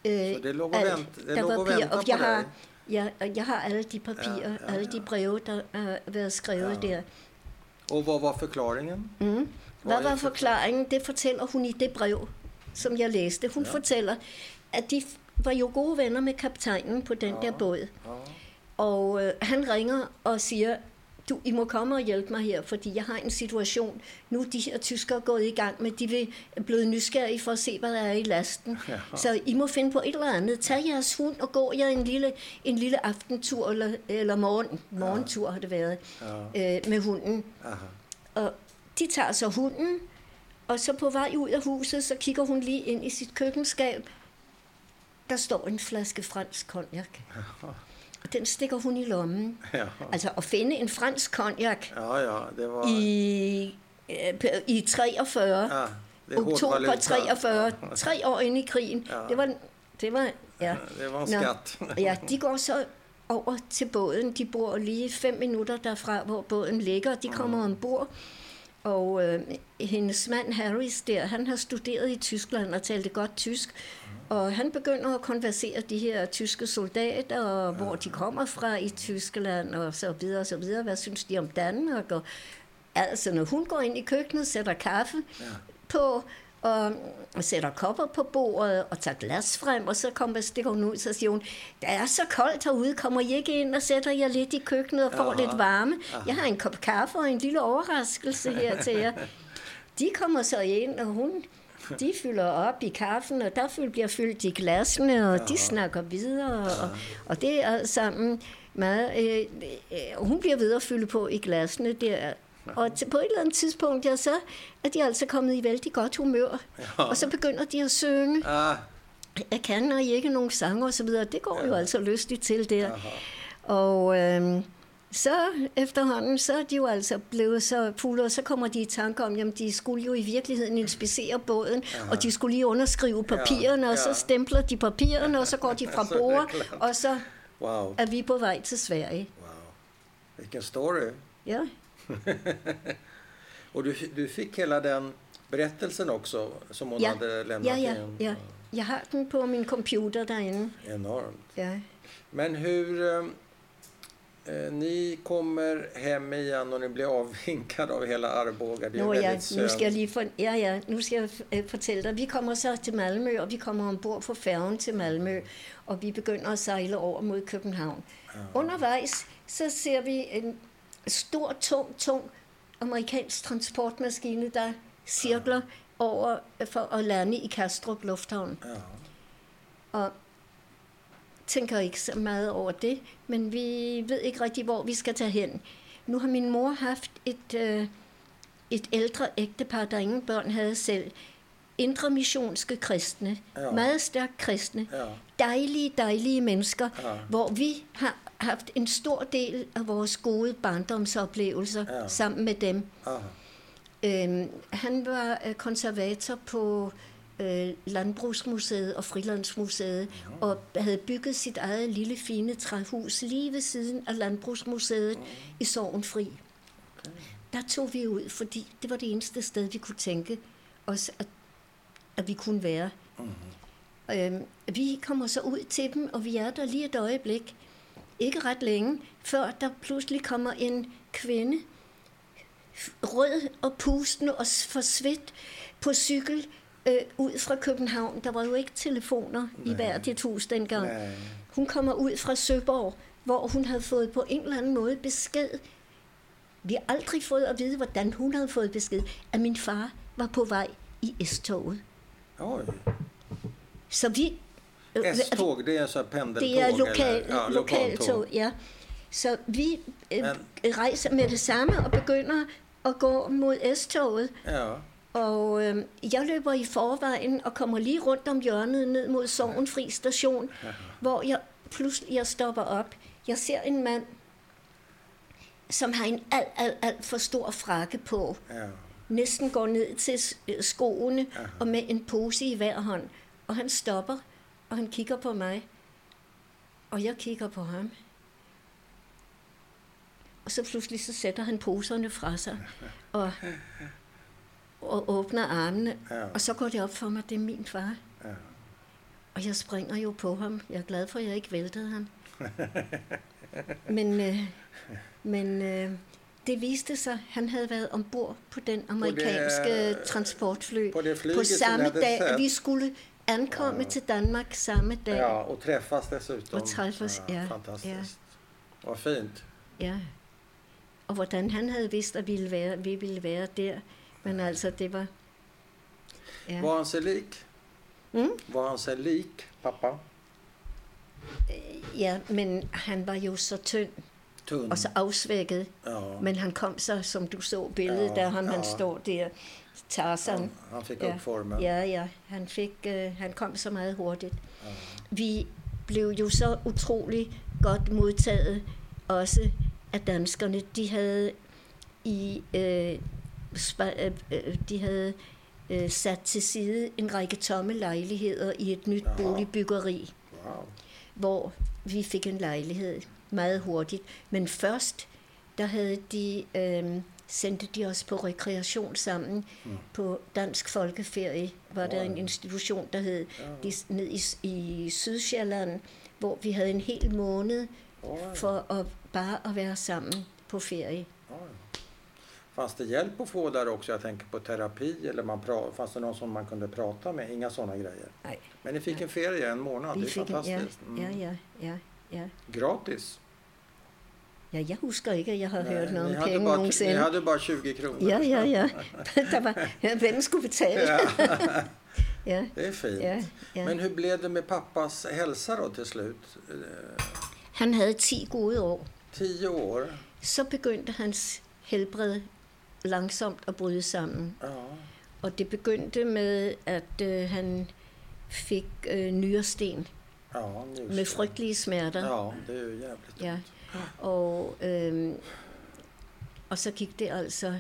Øh,
Så det lå og
alt.
vent- det
Der var
og venter
og jeg har, ja, og jeg har alle de papirer,
Ja, ja,
alle de
ja.
breve, der har været skrevet
Ja.
der.
Och vad var förklaringen?
Mm. Hvad var
for-
forklaringen? Det fortæller hun i det brev, som jeg læste. Hun
Ja.
ja. fortæller, at de var jo gode venner med kaptajnen på den
Ja.
der båd.
Ja.
Og øh, han ringer og siger, du, I må komme og hjælpe mig her, fordi jeg har en situation. Nu er de her tyskere gået i gang med, de vil blive nysgerrige for at se, hvad der er i lasten.
Ja.
Så I må finde på et eller andet. Tag jeres hund og gå jer en lille, en lille aftentur, eller, eller morgen, morgentur har det været,
Ja.
øh, med hunden.
Aha.
Og de tager så hunden, og så på vej ud af huset, så kigger hun lige ind i sit køkkenskab. Der står en flaske fransk cognac. Den stikker hun i lommen.
Ja.
Altså at finde en fransk cognac
ja, ja, det var...
i, øh, i 43,
Ja, det
oktober
valuta.
43, tre år inde i krigen.
Ja.
Det var, det var, ja.
Det var en
Nå.
skatt.
Ja, de går så over til båden. De bor lige fem minutter derfra, hvor båden ligger. De kommer ombord. Og øh, hendes mand Harris der, han har studeret i Tyskland og talte godt tysk. Og han begynder at konversere de her tyske soldater, og hvor de kommer fra i Tyskland, og så videre og så videre. Hvad synes de om Danmark? Og, altså, når hun går ind i køkkenet, sætter kaffe
Ja.
på, og sætter kopper på bordet og tager glas frem, og så kommer, stikker hun ud, så siger hun, det er så koldt herude, kommer I ikke ind og sætter jer lidt i køkkenet og får
Aha.
lidt varme? Jeg har en kop kaffe og en lille overraskelse her til jer. De kommer så ind, og hun, de fylder op i kaffen, og der bliver fyldt i glasene, og de snakker videre, og, og det er sammen meget... Øh, øh, hun bliver ved at fylde på i glasene der, og til, på et eller andet tidspunkt, ja, så er de altså kommet i vældig godt humør.
Ja.
Og så begynder de at synge.
Ah,
Jeg kan og ikke nogen sange og så videre. Det går jo altså lystigt til der.
aha.
Og øhm, så efterhånden, så er de jo altså blevet så fulde, og så kommer de i tanke om, jamen de skulle jo i virkeligheden inspicere båden, og de skulle lige underskrive papirerne, og så
ja.
stempler de papirerne, og så går de fra
Så det
bord,
klart.
og så
Wow.
er vi på vej til Sverige.
wow. Vilken story.
Ja,
Och du, du fick hela den berättelsen också som hon
Ja.
hade lämnat
ja, ja,
in?
ja. Jeg har den på min computer derinde.
Enormt.
Ja.
Men hur... eh, Eh, ni kommer hem igen och ni blir avvinkade av hela Arboga. Det är
Nå, ja, nu jeg
synd.
lige for, ja, ja, nu øh, fortælle dig. Vi kommer så til Malmø, og vi kommer ombord på færgen til Malmø, og vi begynder at sejle over mod København. Ja. Undervejs, så ser vi en stor, tung, tung amerikansk transportmaskine, der cirkler over for at lande i Kastrup Lufthavn.
Ja.
Og tænker ikke så meget over det, men vi ved ikke rigtig, hvor vi skal tage hen. Nu har min mor haft et, øh, et ældre ægtepar, der ingen børn havde selv. Indre missionske kristne,
Ja.
ja. meget stærkt kristne,
Ja.
dejlige, dejlige mennesker,
Ja.
ja. hvor vi har haft en stor del af vores gode barndomsoplevelser
Ja.
ja. sammen med dem.
Aha.
Øhm, han var øh, konservator på øh, Landbrugsmuseet og Frilandsmuseet, og havde bygget sit eget lille fine træhus lige ved siden af Landbrugsmuseet i Sorgenfri. Der tog vi ud, fordi det var det eneste sted, vi kunne tænke os, at, at vi kunne være. Øhm, vi kommer så ud til dem, og vi er der lige et øjeblik. Ikke ret længe, før der pludselig kommer en kvinde, rød og pustende og forsvidt på cykel øh, ud fra København. Der var jo ikke telefoner Nej. i hvert et hus dengang.
Nej.
Hun kommer ud fra Søborg, hvor hun havde fået på en eller anden måde besked. Vi har aldrig fået at vide, hvordan hun havde fået besked, at min far var på vej i S-toget.
Oj.
Så vi... øh,
S-tåg, det är så pendeltåg?
Det er lokal,
eller? Ja,
lokaltog, ja. Så vi øh,
Men-
rejser med det samme og begynder at gå mod S-toget.
Ja.
Og øh, jeg løber i forvejen og kommer lige rundt om hjørnet ned mod Sorgenfri station, hvor jeg pludselig jeg stopper op. Jeg ser en mand, som har en alt, alt, alt for stor frakke på.
ja.
Næsten går ned til øh, skoene og med en pose i hver hånd. Og han stopper, og han kigger på mig. Og jeg kigger på ham. Og så pludselig så sætter han poserne fra sig. Og, og åbner armene.
Ja.
Og så går det op for mig, det er min far.
Ja.
Og jeg springer jo på ham. Jeg er glad for, at jeg ikke væltede ham. men øh, men øh, det viste sig, at han havde været ombord på den amerikanske
øh,
transportfly.
på det flyget,
på samme dag.
set.
Vi skulle ankomme
Ja.
til Danmark samme dag.
ja, och träffas dessutom.
Och träffas, ja,
Fantastiskt. Vad fint.
Ja. Og hvordan han havde vidst, at vi ville være, vi ville være der. Men altså, det var... Ja.
Var han sig lik?
Mm?
Var han sig lik pappa?
ja, men han var jo så tynd
Tunn?
og så afsvækket.
ja.
Men han kom så, som du så billedet,
Ja,
der ham, han
ja.
står der, Tarzan.
han, han fick
Ja.
formen.
Ja, ja, han, fik, øh, han kom så meget hurtigt.
Ja.
Vi blev jo så utrolig godt modtaget, også af danskerne. De havde i øh, spa, øh, øh, de havde øh, sat til side en række tomme lejligheder i et nyt
Jaha.
boligbyggeri,
Wow.
hvor vi fik en lejlighed meget hurtigt. Men først, der havde de, øh, sendte de os på rekreation sammen
Mm.
på Dansk Folkeferie. Var der
Wow.
en institution, der hed
Ja.
de, ned i, i Sydsjælland, hvor vi havde en hel måned for at bare at være sammen på ferie.
Oj. Fanns det hjälp att få där också? Jag tänker på terapi eller man pra- fanns det någon som man kunde prata med? Inga sådana grejer.
Nej,
Men ni fick en ferie en månad, det är
fik en, ja,
fantastiskt. Mm.
ja, ja, ja, ja.
Gratis.
Ja, jeg husker ikke, at jeg har hørt noget om penge
bara, ni
nogensinde.
hade bara 20 kronor.
Ja, ja, ja. Der var, ja, hvem skulle betale?
Ja,
Ja,
det är fint.
ja, ja.
Men hur blev det med pappas hälsa då till slut? Eh,
Han havde 10 gode år.
Tio år.
Så begyndte hans helbred langsomt at bryde sammen.
Ja.
Og det begyndte med, at øh, han fik øh, nyresten
Ja,
med frygtelige smerter.
Ja, det är ju jävligt
Ja. Og, øhm, og så gik det altså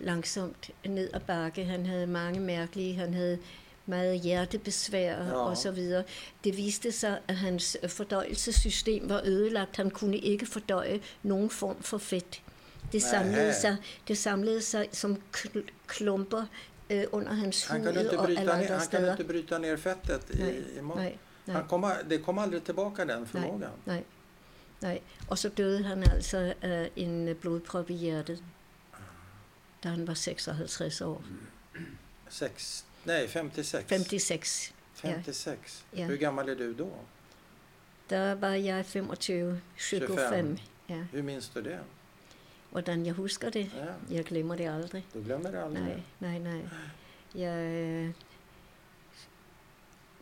langsomt ned ad bakke. Han havde mange mærkelige, han havde meget hjertebesvær
Ja.
og så videre. Det viste sig, at hans fordøjelsessystem var ødelagt. Han kunne ikke fordøje nogen form for fedt. Det samlede, sig, det samlede sig som kl- klumper øh, under hans
Han
hud og alle andre
han kunde inte bryta ner fettet
Nej,
i, i maten.
Nej, nej,
Han kom, det kom aldrig tillbaka den förmågan.
nej. Nej, og så døde han altså af en øh, blodprop i hjertet, da han var 56 år.
Sex, nej, 56.
56.
56.
Ja.
Hur gammal är du då?
Der var jeg 25, 25. Ja.
Hur minns du det?
Hvordan jeg husker det?
Ja,
Jeg glemmer det aldrig.
du glömmer det aldrig.
Nej, nej, nej. Jeg øh,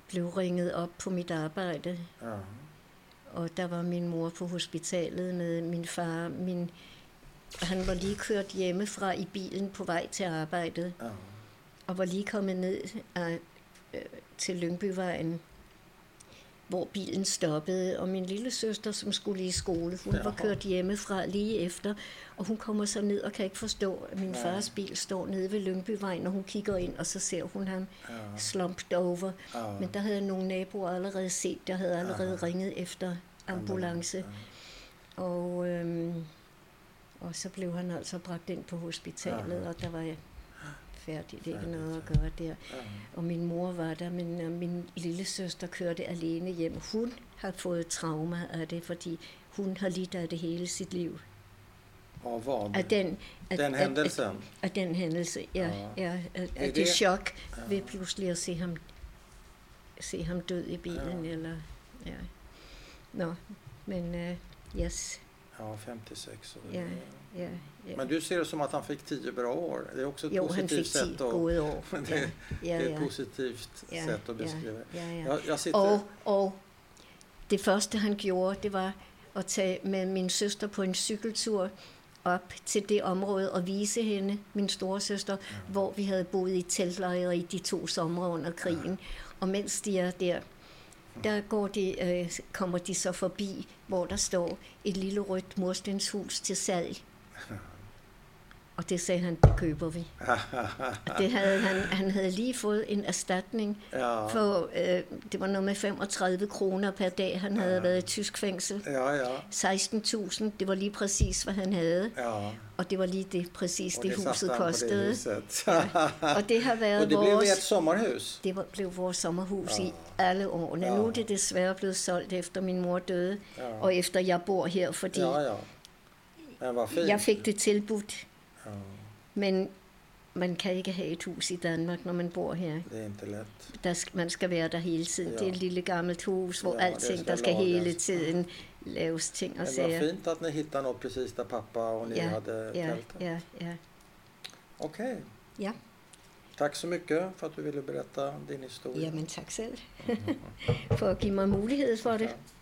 blev ringet op på mit arbejde,
Ja.
Og der var min mor på hospitalet med min far. Min, han var lige kørt hjemmefra i bilen på vej til arbejdet, og var lige kommet ned af, øh, til Lyngbyvejen, hvor bilen stoppede, og min lille søster, som skulle i skole, hun var kørt hjemmefra lige efter, og hun kommer så ned og kan ikke forstå, at min
Nej.
fars bil står nede ved Lyngbyvejen, og hun kigger ind, og så ser hun ham
Ja.
slumped over.
Ja.
Men der havde nogle naboer allerede set, der havde allerede
Aha.
ringet efter ambulance.
Ja.
Og, øhm, og så blev han altså bragt ind på hospitalet,
Aha.
og der var jeg færdig. Det er ikke noget at gøre der.
Ja.
Og min mor var der, men min lille søster kørte alene hjem. Hun har fået trauma af det, fordi hun har lidt af det hele sit liv.
Av vad?
Af den, af,
Den händelsen?
Af, af den hændelse, ja.
Ja.
ja af,
Er
af det,
det-
chok
Ja.
ved pludselig at se ham, se ham død i bilen.
Ja.
Eller, ja. Nå, men uh, yes,
Ja, 56 år.
Ja, ja, ja.
Men du ser det som att han fick 10 bra år. Det är också ett
jo,
positivt
fik 10
sätt att...
år.
Det,
Ja,
det
ja,
är ett
ja.
positivt
Ja,
sätt att
ja,
beskriva det.
ja, ja.
Jag, jag sitter...
Og, og det første, han gjorde, det var at tage med min søster på en cykeltur op til det område og vise hende, min store søster, ja. hvor vi havde boet i teltlejre i de to somre under krigen. Og mens de er der, der går de, øh, kommer de så forbi, hvor der står et lille rødt murstenshus til salg. Og det sagde han, det køber vi. Og det havde han, han havde lige fået en erstatning
ja,
for, øh, det var noget med 35 kroner per dag, han havde
Ja.
været i tysk fængsel.
ja, ja,
16.000, det var lige præcis, hvad han havde.
ja.
Og det var lige det, præcis det,
satte
huset
på det
kostede.
huset.
Og det har været
Och det blev
vores...
ert sommarhus?
Det var, blev vores sommerhus
Ja.
i alle årene.
Ja.
Nu er det desværre blevet solgt efter min mor døde,
Ja.
og efter jeg bor her, fordi
Ja, ja. Fint.
jeg fik det tilbudt.
Ja,
Men man kan ikke have et hus i Danmark, når man bor her.
det är inte lätt.
Der skal, man skal være der hele tiden.
Ja.
Det er et lille gammelt hus, hvor
Ja, det
alting,
skal
der skal hele tiden laves ting og
Men vad
sager.
fint att ni hittade något precis där pappa och ni
Ja,
hade
Ja,
tältat.
ja, ja.
Okej.
Ja.
Tack så mycket för att du ville berätta din historia.
Jamen tak selv for at give mig mulighed for det.
Ja.